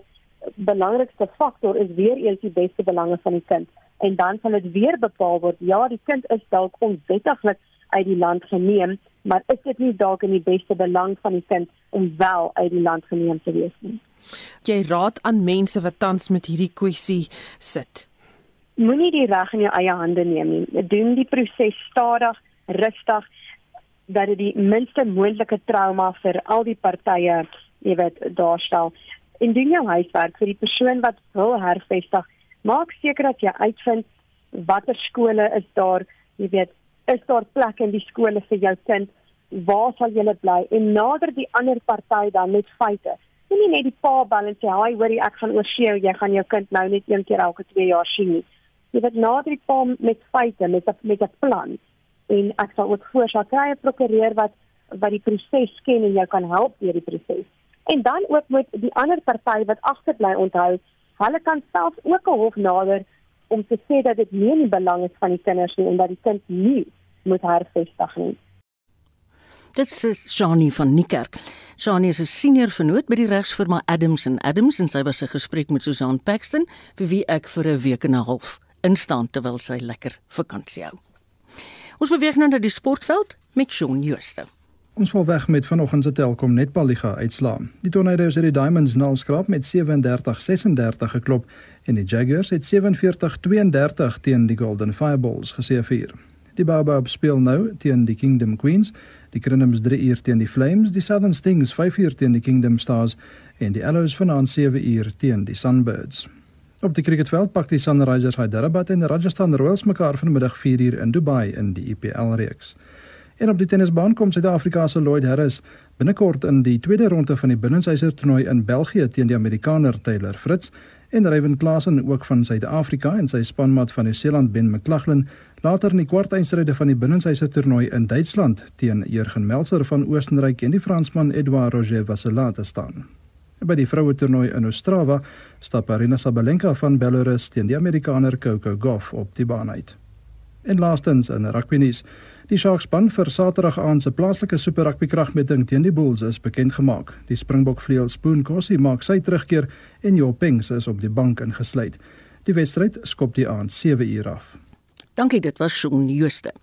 Speaker 21: belangrikste faktor is weer eens die beste belange van die kind en dan sal dit weer bepaal word ja die kind is dalk onwettiglik uit die land geneem maar is dit nie dalk in die beste belang van die kind om wel uit die land geneem te wees nie.
Speaker 17: Jy raad aan mense wat tans met hierdie kwessie sit.
Speaker 21: Moenie die reg in jou eie hande neem nie. Doen die proses stadig, rustig dat dit die minste moontlike trauma vir al die partye, jy weet, daarstel. En doen jou huiswerk vir die persoon wat wil hervestig. Maak seker dat jy uitvind watter skole is daar, jy weet, is daar plek in die skole vir jou kind? Waar sal jy bly? En nader die ander party dan met feite. Nie net die pa bel en sê, "Haai, hoorie, ek gaan oorsee, jy gaan jou kind nou net een keer elke 2 jaar sien nie." Jy moet nader die pa met feite, met 'n met 'n plan. En ek sal ook voorstel kry 'n prokureur wat wat die proses ken en jou kan help deur die proses. En dan ook moet die ander party wat agterbly onthou, hulle kan self ook 'n hof nader om te sê dat dit nie in die belang is van die kinders nie en dat die kind nie moet hervestig nie.
Speaker 2: Dit is Shani van Niekerk. Shani is 'n senior vernoot by die regsfirma Adams and Adams en sy was 'n gesprek met Susan Paxton vir wie ek vir 'n week en 'n half instaan terwyl sy lekker vakansie hou. Ons beweeg nou na die sportveld met Shaun Jooste.
Speaker 22: Ons val weg met vanoggend se Telkom Netballiga uitslaa. Die Tornadoes het die Diamonds nalskraap met 37-36 geklop en die Jaguars het 47-32 teen die Golden Fireballs geseëvier. Die Baobab speel nou teen die Kingdom Queens, die Crinums 3 uur teen die Flames, die Southern Stings 5 uur teen die Kingdom Stars en die Arrows vanaand 7 uur teen die Sunbirds. Op die cricketveld pak die Sunrisers Hyderabad en Rajasthan Royals mekaar vanmiddag 4 uur in Dubai in die IPL reeks. En op die tennisbaan kom Suid-Afrika se Lloyd Harris binnekort in die tweede ronde van die binnenshuiser toernooi in België teen die Amerikaner Taylor Fritz en Ryan Klassen ook van Suid-Afrika en sy spanmaat van Nieu-Seeland Ben McLaughlin later in die kwartfinale van die binnenshuiser toernooi in Duitsland teen Jurgen Melzer van Oostenryk en die Fransman Edouard Roger Vasselin te staan. By die vroue toernooi in Ostrava stap Arina Sabalenka van Belarus teen die Amerikaner Coco Gauff op die baan uit. En laastens in rugby nuus Die Sharkspan vir Saterdag aand se plaaslike Super Rugby kragmeting teen die Bulls is bekend gemaak. Die Springbok vleuel Spoon Kossie maak sy terugkeer en Jo Pengs is op die bank ingesluit. Die wedstryd skop die aand 7 uur af.
Speaker 2: Dankie, dit was Shaun Jooste.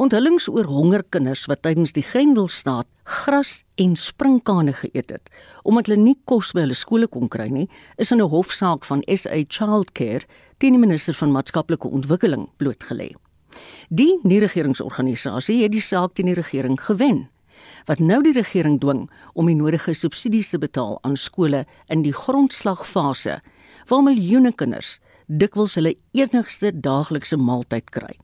Speaker 2: Onthullings oor hongerkinders wat tydens die Grendelstaat gras en springkane geëet het omdat hulle nie kos by hulle skole kon kry nie, is in 'n hofsaak van SA Childcare teen die minister van maatskaplike ontwikkeling blootgelê. Die nie-regeringsorganisasie het die saak teen die regering gewen wat nou die regering dwing om die nodige subsidies te betaal aan skole in die grondslagfase waar miljoene kinders dikwels hulle enigste daaglikse maaltyd kry.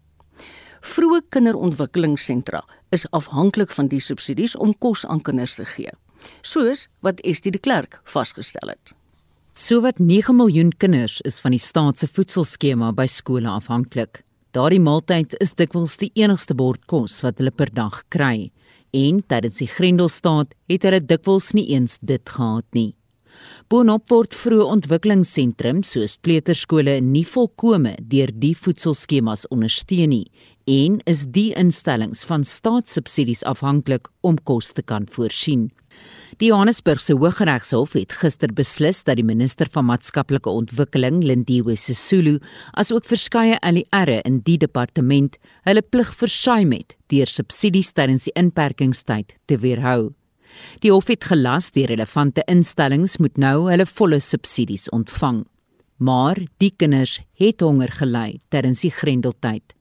Speaker 2: Vroeë kinderontwikkelingssentra is afhanklik van die subsidies om kos aan kinders te gee, soos wat Estie de Klerk vasgestel het.
Speaker 5: Sowat 9 miljoen kinders is van die staat se voedselskema by skole afhanklik. Daardie maaltyd is dikwels die enigste bord kos wat hulle per dag kry en tydens die Grendelstaat het hulle dikwels nie eens dit gehad nie. Boonop word vroeë ontwikkelingssentrums soos kleuterskole nie volkome deur die voedselskemas ondersteun nie en is die instellings van staatssubsidies afhanklik om kos te kan voorsien. Die Johannesburgse Hooggeregshof het gister beslis dat die minister van maatskaplike ontwikkeling, Lindiwe Sisulu, asook verskeie ALR in die departement hulle plig versuim het deur subsidies tydens die inperkingstyd te weerhou. Die hof het gelas die relevante instellings moet nou hulle volle subsidies ontvang. Maar die kinders het honger gely tydens die Grendeltyd.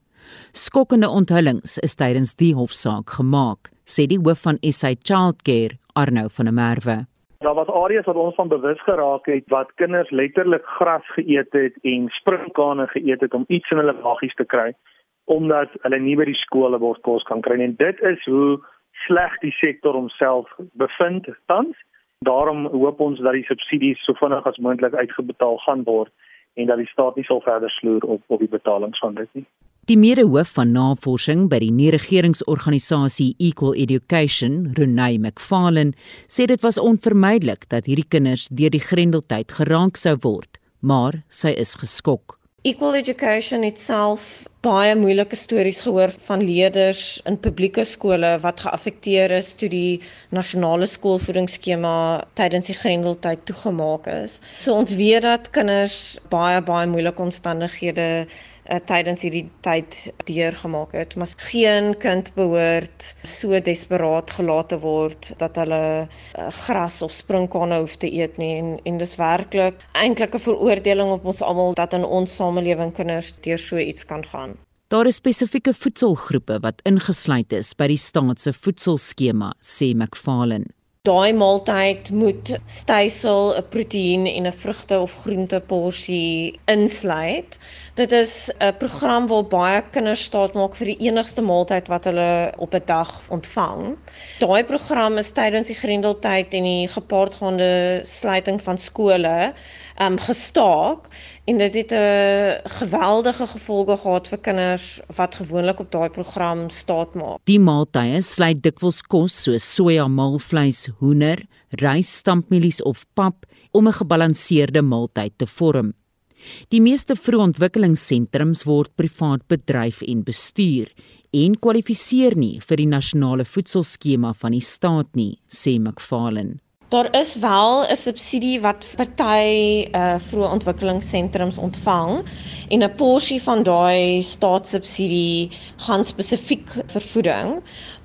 Speaker 5: Skokkende onthullings is tydens die hofsaak gemaak, sê die hoof van SA Childcare, Arno van der Merwe.
Speaker 12: Daar was areas wat ons van bewus geraak het wat kinders letterlik gras geëet het en springkane geëet het om iets in hulle maggies te kry omdat hulle nie by die skole word kos kan kry nie. Dit is hoe sleg die sektor homself bevind tans. Daarom hoop ons dat die subsidies so vinnig as moontlik uitgebetaal gaan word en dat die staat nie sal verder sloer op op die betalings van dit nie.
Speaker 5: Die medehoof van navorsing by die nie-regeringsorganisasie Equal Education, Renay McFarlane, sê dit was onvermydelik dat hierdie kinders deur die Grendeltyd geraak sou word, maar sy is geskok.
Speaker 23: Equal Education itself baie moeilike stories gehoor van leerders in publieke skole wat geaffekteer is toe die nasionale skoolvoedingsskema tydens die Grendeltyd toegemaak is. So ons weet dat kinders baie baie moeilike omstandighede uh, tydens hierdie tyd deurgemaak het, maar geen kind behoort so desperaat gelaat te word dat hulle uh, gras of sprinkane hoef te eet nie en en dis werklik eintlik 'n veroordeling op ons almal dat in ons samelewing kinders deur so iets kan gaan.
Speaker 5: Daar is spesifieke voedselgroepe wat ingesluit is by die staat se voedselskema, sê McFarlane.
Speaker 23: Daai maaltyd moet stysel, 'n proteïen en 'n vrugte of groente porsie insluit. Dit is 'n program waar baie kinders staat maak vir die enigste maaltyd wat hulle op 'n dag ontvang. Daai program is tydens die Grendeltyd en die gepaardgaande sluiting van skole um gestaak en dit het 'n geweldige gevolge gehad vir kinders wat gewoonlik op daai program staat maak.
Speaker 5: Die maaltye sluit dikwels kos soos soja maalvleis, hoender, rys, stampmielies of pap om 'n gebalanseerde maaltyd te vorm. Die meeste vroegontwikkelingssentrums word privaat bedryf en bestuur en kwalifiseer nie vir die nasionale voedselskema van die staat nie, sê McFarlane.
Speaker 23: Daar is wel 'n subsidie wat party uh vroeë ontwikkelingssentrums ontvang en 'n porsie van daai staatssubsidie gaan spesifiek vir voeding,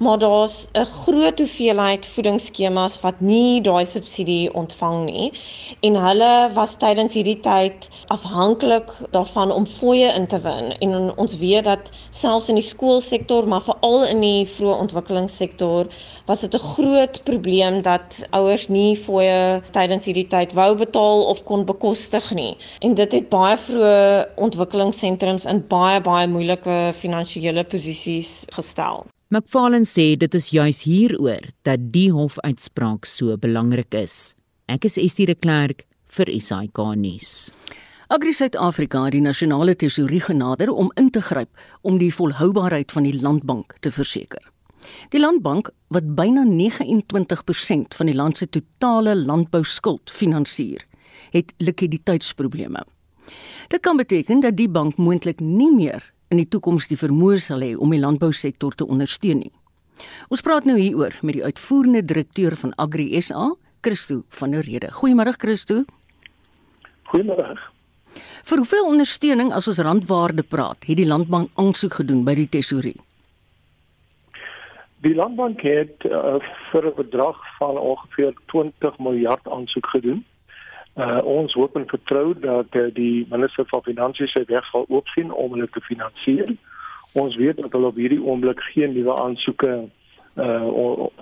Speaker 23: maar daar's 'n groot hoeveelheid voedingsskemas wat nie daai subsidie ontvang nie en hulle was tydens hierdie tyd afhanklik daarvan om fooie in te win en ons weet dat selfs in die skoolsektor, maar veral in die vroeë ontwikkelingssektor was dit 'n groot probleem dat ouers nie fooie tydens hierdie tyd wou betaal of kon bekostig nie. En dit het baie vroeë ontwikkelingssentrums in baie baie moeilike finansiële posisies gestel.
Speaker 5: McFarlane sê dit is juis hieroor dat die hofuitspraak so belangrik is. Ek is Estie de Klerk vir SAK nuus.
Speaker 2: Agri Suid-Afrika het die nasionale tesourie genader om in te gryp om die volhoubaarheid van die landbank te verseker. Die landbank wat byna 29% van die land se totale landbouskuld finansier, het likwiditeitsprobleme. Dit kan beteken dat die bank moontlik nie meer in die toekoms die vermoë sal hê om die landbousektor te ondersteun nie. Ons praat nou hieroor met die uitvoerende direkteur van Agri SA, Christo van der Rede. Goeiemôre Christo.
Speaker 24: Goeiemôre.
Speaker 2: Vir hoeveel ondersteuning as ons randwaarde praat, het die landbank aansoek gedoen by die tesourie?
Speaker 24: Die landbank het uh, vir 'n bedrag van ongeveer 20 miljard aansoek gedoen. Uh, ons hoop en vertrou dat uh, die minister van finansies sy weg sal oopsien om hulle te finansier. Ons weet dat hulle op hierdie oomblik geen nuwe aansoeke uh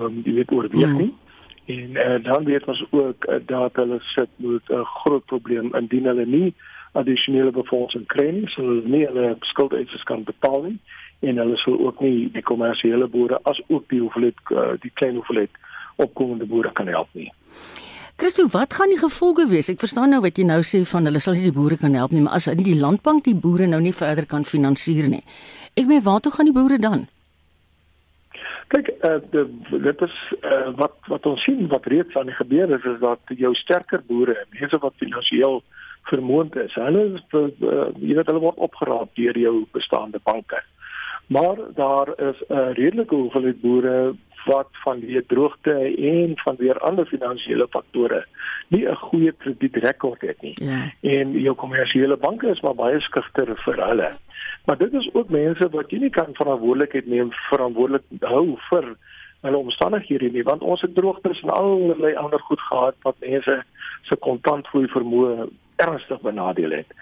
Speaker 24: om die wet oorweeg nie. Mm. En uh, dan weet ons ook uh, dat hulle sit met 'n uh, groot probleem indien hulle nie addisionele befondsing kry nie, sal hulle nie hulle skuldeisers kan betaal nie en hulle sal ook nie die kommersiële boere as ook die hoeveelheid uh, die klein hoeveelheid opkomende boere kan help nie.
Speaker 2: Christo, wat gaan die gevolge wees? Ek verstaan nou wat jy nou sê van hulle sal nie die boere kan help nie, maar as in die landbank die boere nou nie verder kan finansier nie. Ek meen, waar toe gaan die boere dan?
Speaker 24: Kyk, uh, dit is uh, wat wat ons sien wat reeds aan die gebeur is is dat jou sterker boere, mense wat finansiëel vermoond is, hulle is uh, jy weet hulle word opgeraap deur jou bestaande banke Maar daar is 'n redelike hoeveelheid boere wat van die droogte en van weer ander finansiële faktore nie 'n goeie kredietrekord het nie.
Speaker 2: Ja.
Speaker 24: En jou kommersiële banke is maar baie skugter vir hulle. Maar dit is ook mense wat jy nie kan verantwoordelikheid neem verantwoordelik hou vir hulle omstandighede nie want ons het droogtes en allerlei ander goed gehad wat mense se kontantvloei vermoë ernstig benadeel het.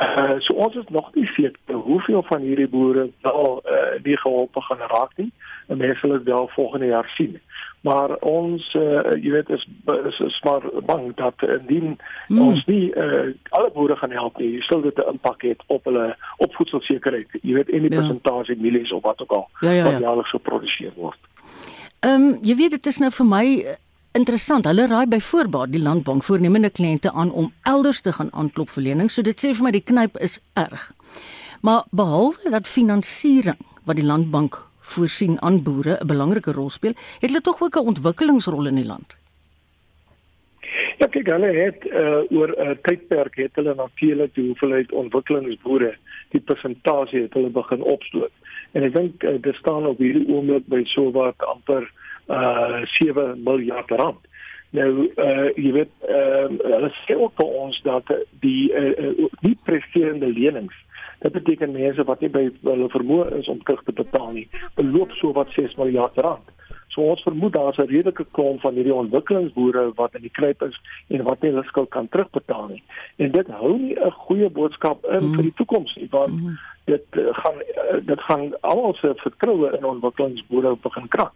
Speaker 24: Uh so ons is nog nie seker hoeveel van hierdie boere wel uh die geholpe gaan raak nie. En mense sal dit wel volgende jaar sien. Maar ons uh jy weet is is, is maar bang dat indien hmm. ons nie uh alle boere gaan help nie, sal dit 'n impak hê op hulle op voedselsekerheid. Jy weet en die ja. persentasie mielies of wat ook al
Speaker 2: ja, ja, ja.
Speaker 24: wat jaarliks geproduseer word.
Speaker 2: Ehm um, jy weet dit is nou vir my interessant. Hulle raai byvoorbeeld die landbank voornemende kliënte aan om elders te gaan aanklop vir lenings. So dit sê vir my die knyp is erg. Maar behalwe dat finansiering wat die landbank voorsien aan boere 'n belangrike rol speel, het hulle tog ook 'n ontwikkelingsrol in die land.
Speaker 24: Ja, kyk, hulle het uh, oor 'n uh, tydperk het hulle natuurlik die hoeveelheid ontwikkelingsboere, die persentasie het hulle begin opstoot. En ek dink uh, dit staan op hierdie oomblik by so wat amper uh 7 miljard rand. Nou uh jy weet uh, hulle sê ook vir ons dat die uh, uh, nie presterende lenings dit beteken mense wat nie by hulle vermoë is om terug te betaal nie, beloop so wat 6 miljard rand. So ons vermoed daar's 'n redelike klomp van hierdie ontwikkelingsboere wat in die kruip is en wat nie hulle skuld kan terugbetaal nie. En dit hou nie 'n goeie boodskap in mm. vir die toekoms nie want mm. dit uh, gaan uh, dit gaan almal se vertroue in ontwikkelingsboere begin krak.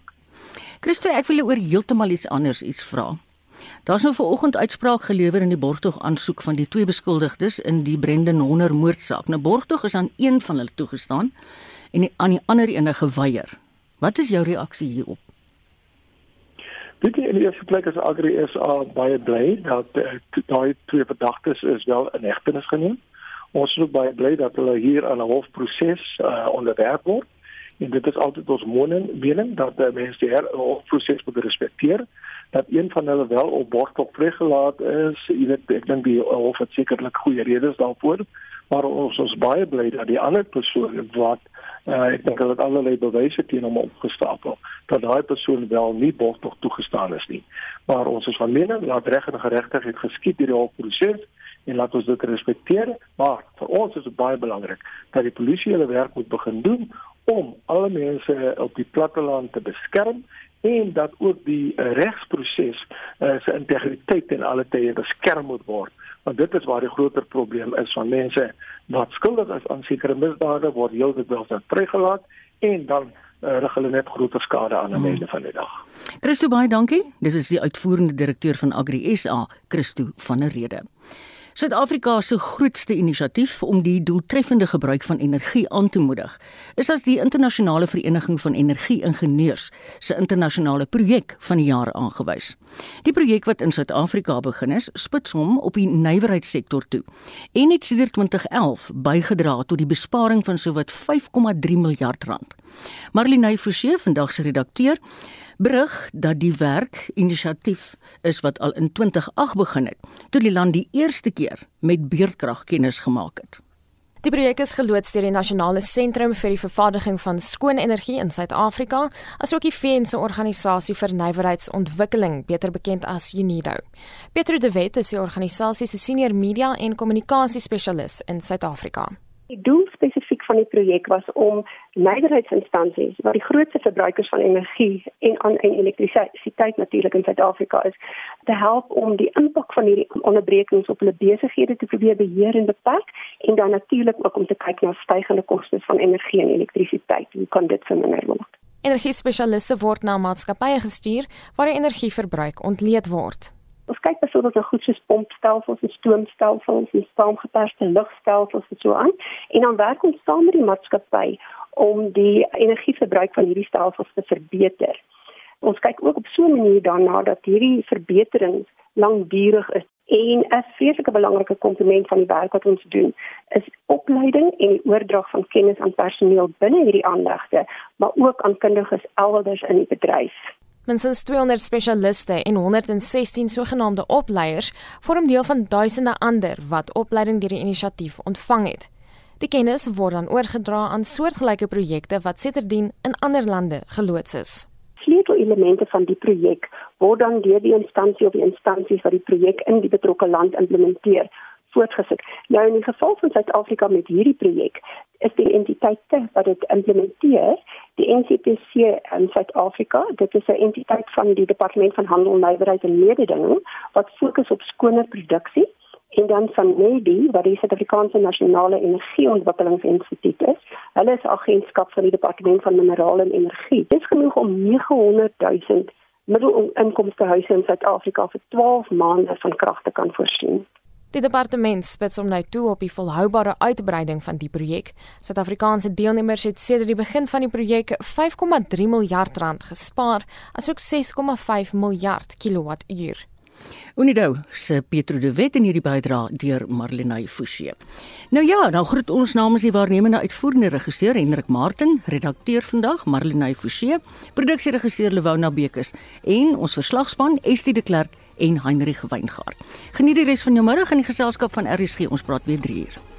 Speaker 2: Christo, ek wil oor heeltemal iets anders iets vra. Daar's nou vanoggend uitspraak gelewer in die borgtog aansoek van die twee beskuldigdes in die Brendan Honor moordsaak. Nou borgtog is aan een van hulle toegestaan en die, aan die ander ene geweier. Wat is jou reaksie hierop?
Speaker 24: Dit is in die eerste plek as Agri SA baie bly dat uh, daai twee verdagtes is wel in hegtenis geneem. Ons is ook baie bly dat hulle hier aan 'n hofproses uh, onderwerp word en dit is altyd ons mening mening dat die mense die proses moet respekteer dat een van hulle wel op borgtog vrygelaat is. Jy weet ek dink die hof het sekerlik goeie redes daarvoor maar ons is baie bly dat die ander persoon wat uh, ek dink hulle het allerlei bewyse teen hom opgestapel dat daai persoon wel nie borgtog toegestaan is nie. Maar ons is van mening dat reg en geregtigheid geskied deur die hofproses en laat ons dit respekteer maar vir ons is dit baie belangrik dat die polisie hulle werk moet begin doen om alle mense op die platteland te beskerm en dat ook die uh, regsproses uh, se integriteit en alle tye beskerm moet word want dit is waar die groter probleem is van mense wat skuldig is aan sekere misdade word heeltemal vrygelaat en dan uh, rig hulle net groter skade aan aan die einde van die dag.
Speaker 2: Christo baie dankie. Dis is die uitvoerende direkteur van Agri SA, Christo van der Rede. Suid-Afrika se grootste inisiatief om die doeltreffende gebruik van energie aan te moedig, is as die internasionale vereniging van energie-ingenieurs se internasionale projek van die jaar aangewys. Die projek wat in Suid-Afrika begin is, spits hom op die nywerheidssektor toe en het sedert 2011 bygedra tot die besparing van sowat 5,3 miljard rand. Marlene Forsie, vandag se redakteur, berig dat die werk inisiatief is wat al in 2008 begin het, toe die land die eerste keer met beurtkrag kennis gemaak het.
Speaker 15: Die projek is geloods deur die Nasionale Sentrum vir die Vervaardiging van Skoon Energie in Suid-Afrika, asook die VN se organisasie vir nywerheidsontwikkeling, beter bekend as UNIDO. Pietro de Wet is die organisasie se senior media en kommunikasie spesialis in Suid-Afrika.
Speaker 21: Die doel van die projek was om nywerheidsinstansies wat die grootste verbruikers van energie en aan en elektrisiteit natuurlik in Suid-Afrika is, te help om die impak van hierdie onderbrekings op hulle besighede te probeer beheer en beperk en dan natuurlik ook om te kyk na stygende kostes van energie en elektrisiteit. Hoe kan dit verminder word?
Speaker 15: Energiespesialiste word na maatskappye gestuur waar die energieverbruik ontleed word.
Speaker 21: Ons kyk byvoorbeeld na goed soos pompstelsels stoomstelsels en saamgeperste lugstelsels en so aan en dan werk ons saam met die maatskappy om die energieverbruik van hierdie stelsels te verbeter. Ons kyk ook op so 'n manier daarna dat hierdie verbeterings langdurig is en 'n vreeslike belangrike komponent van die werk wat ons doen is opleiding en die oordrag van kennis aan personeel binne hierdie aanlegte, maar ook aan kundiges elders in die bedryf.
Speaker 15: Minstens 200 spesialiste en 116 sogenaamde opleiers vorm deel van duisende ander wat opleiding deur die inisiatief ontvang het. Die kennis word dan oorgedra aan soortgelyke projekte wat sedertdien in ander lande geloods is.
Speaker 25: Sleutelelemente van die projek word dan deur die instansie of die instansies wat die projek in die betrokke land implementeer voortgesit. Nou in die geval van Suid-Afrika met hierdie projek is die entiteite wat dit implementeer, die NCPC in Suid-Afrika. Dit is 'n entiteit van die Departement van Handel, Nywerheid en Mededinging wat fokus op skoner produksie en dan van NEDI wat die Suid-Afrikaanse Nasionale Energieontwikkelingsinstituut is. Hulle is agentskap van die Departement van Minerale en Energie. Dit is genoeg om 900 000 middelinkomste huise in Suid-Afrika vir 12 maande van krag te kan voorsien.
Speaker 15: Die departement spits om nou toe op die volhoubare uitbreiding van die projek. Suid-Afrikaanse deelnemers het sedert die begin van die projek 5,3 miljard rand gespaar, asook 6,5 miljard kilowattuur.
Speaker 2: Unido se Pietro de Wet in hierdie bydra deur Marlenae Forsie. Nou ja, dan groet ons namens die waarnemende uitvoerende regisseur Hendrik Martin, redakteur vandag Marlenae Forsie, produksieregisseur Lewona Bekes en ons verslagspan Estie de Klerk en Heinrich Weingart. Geniet die res van jou middag in die geselskap van RSG. Ons praat weer 3 uur.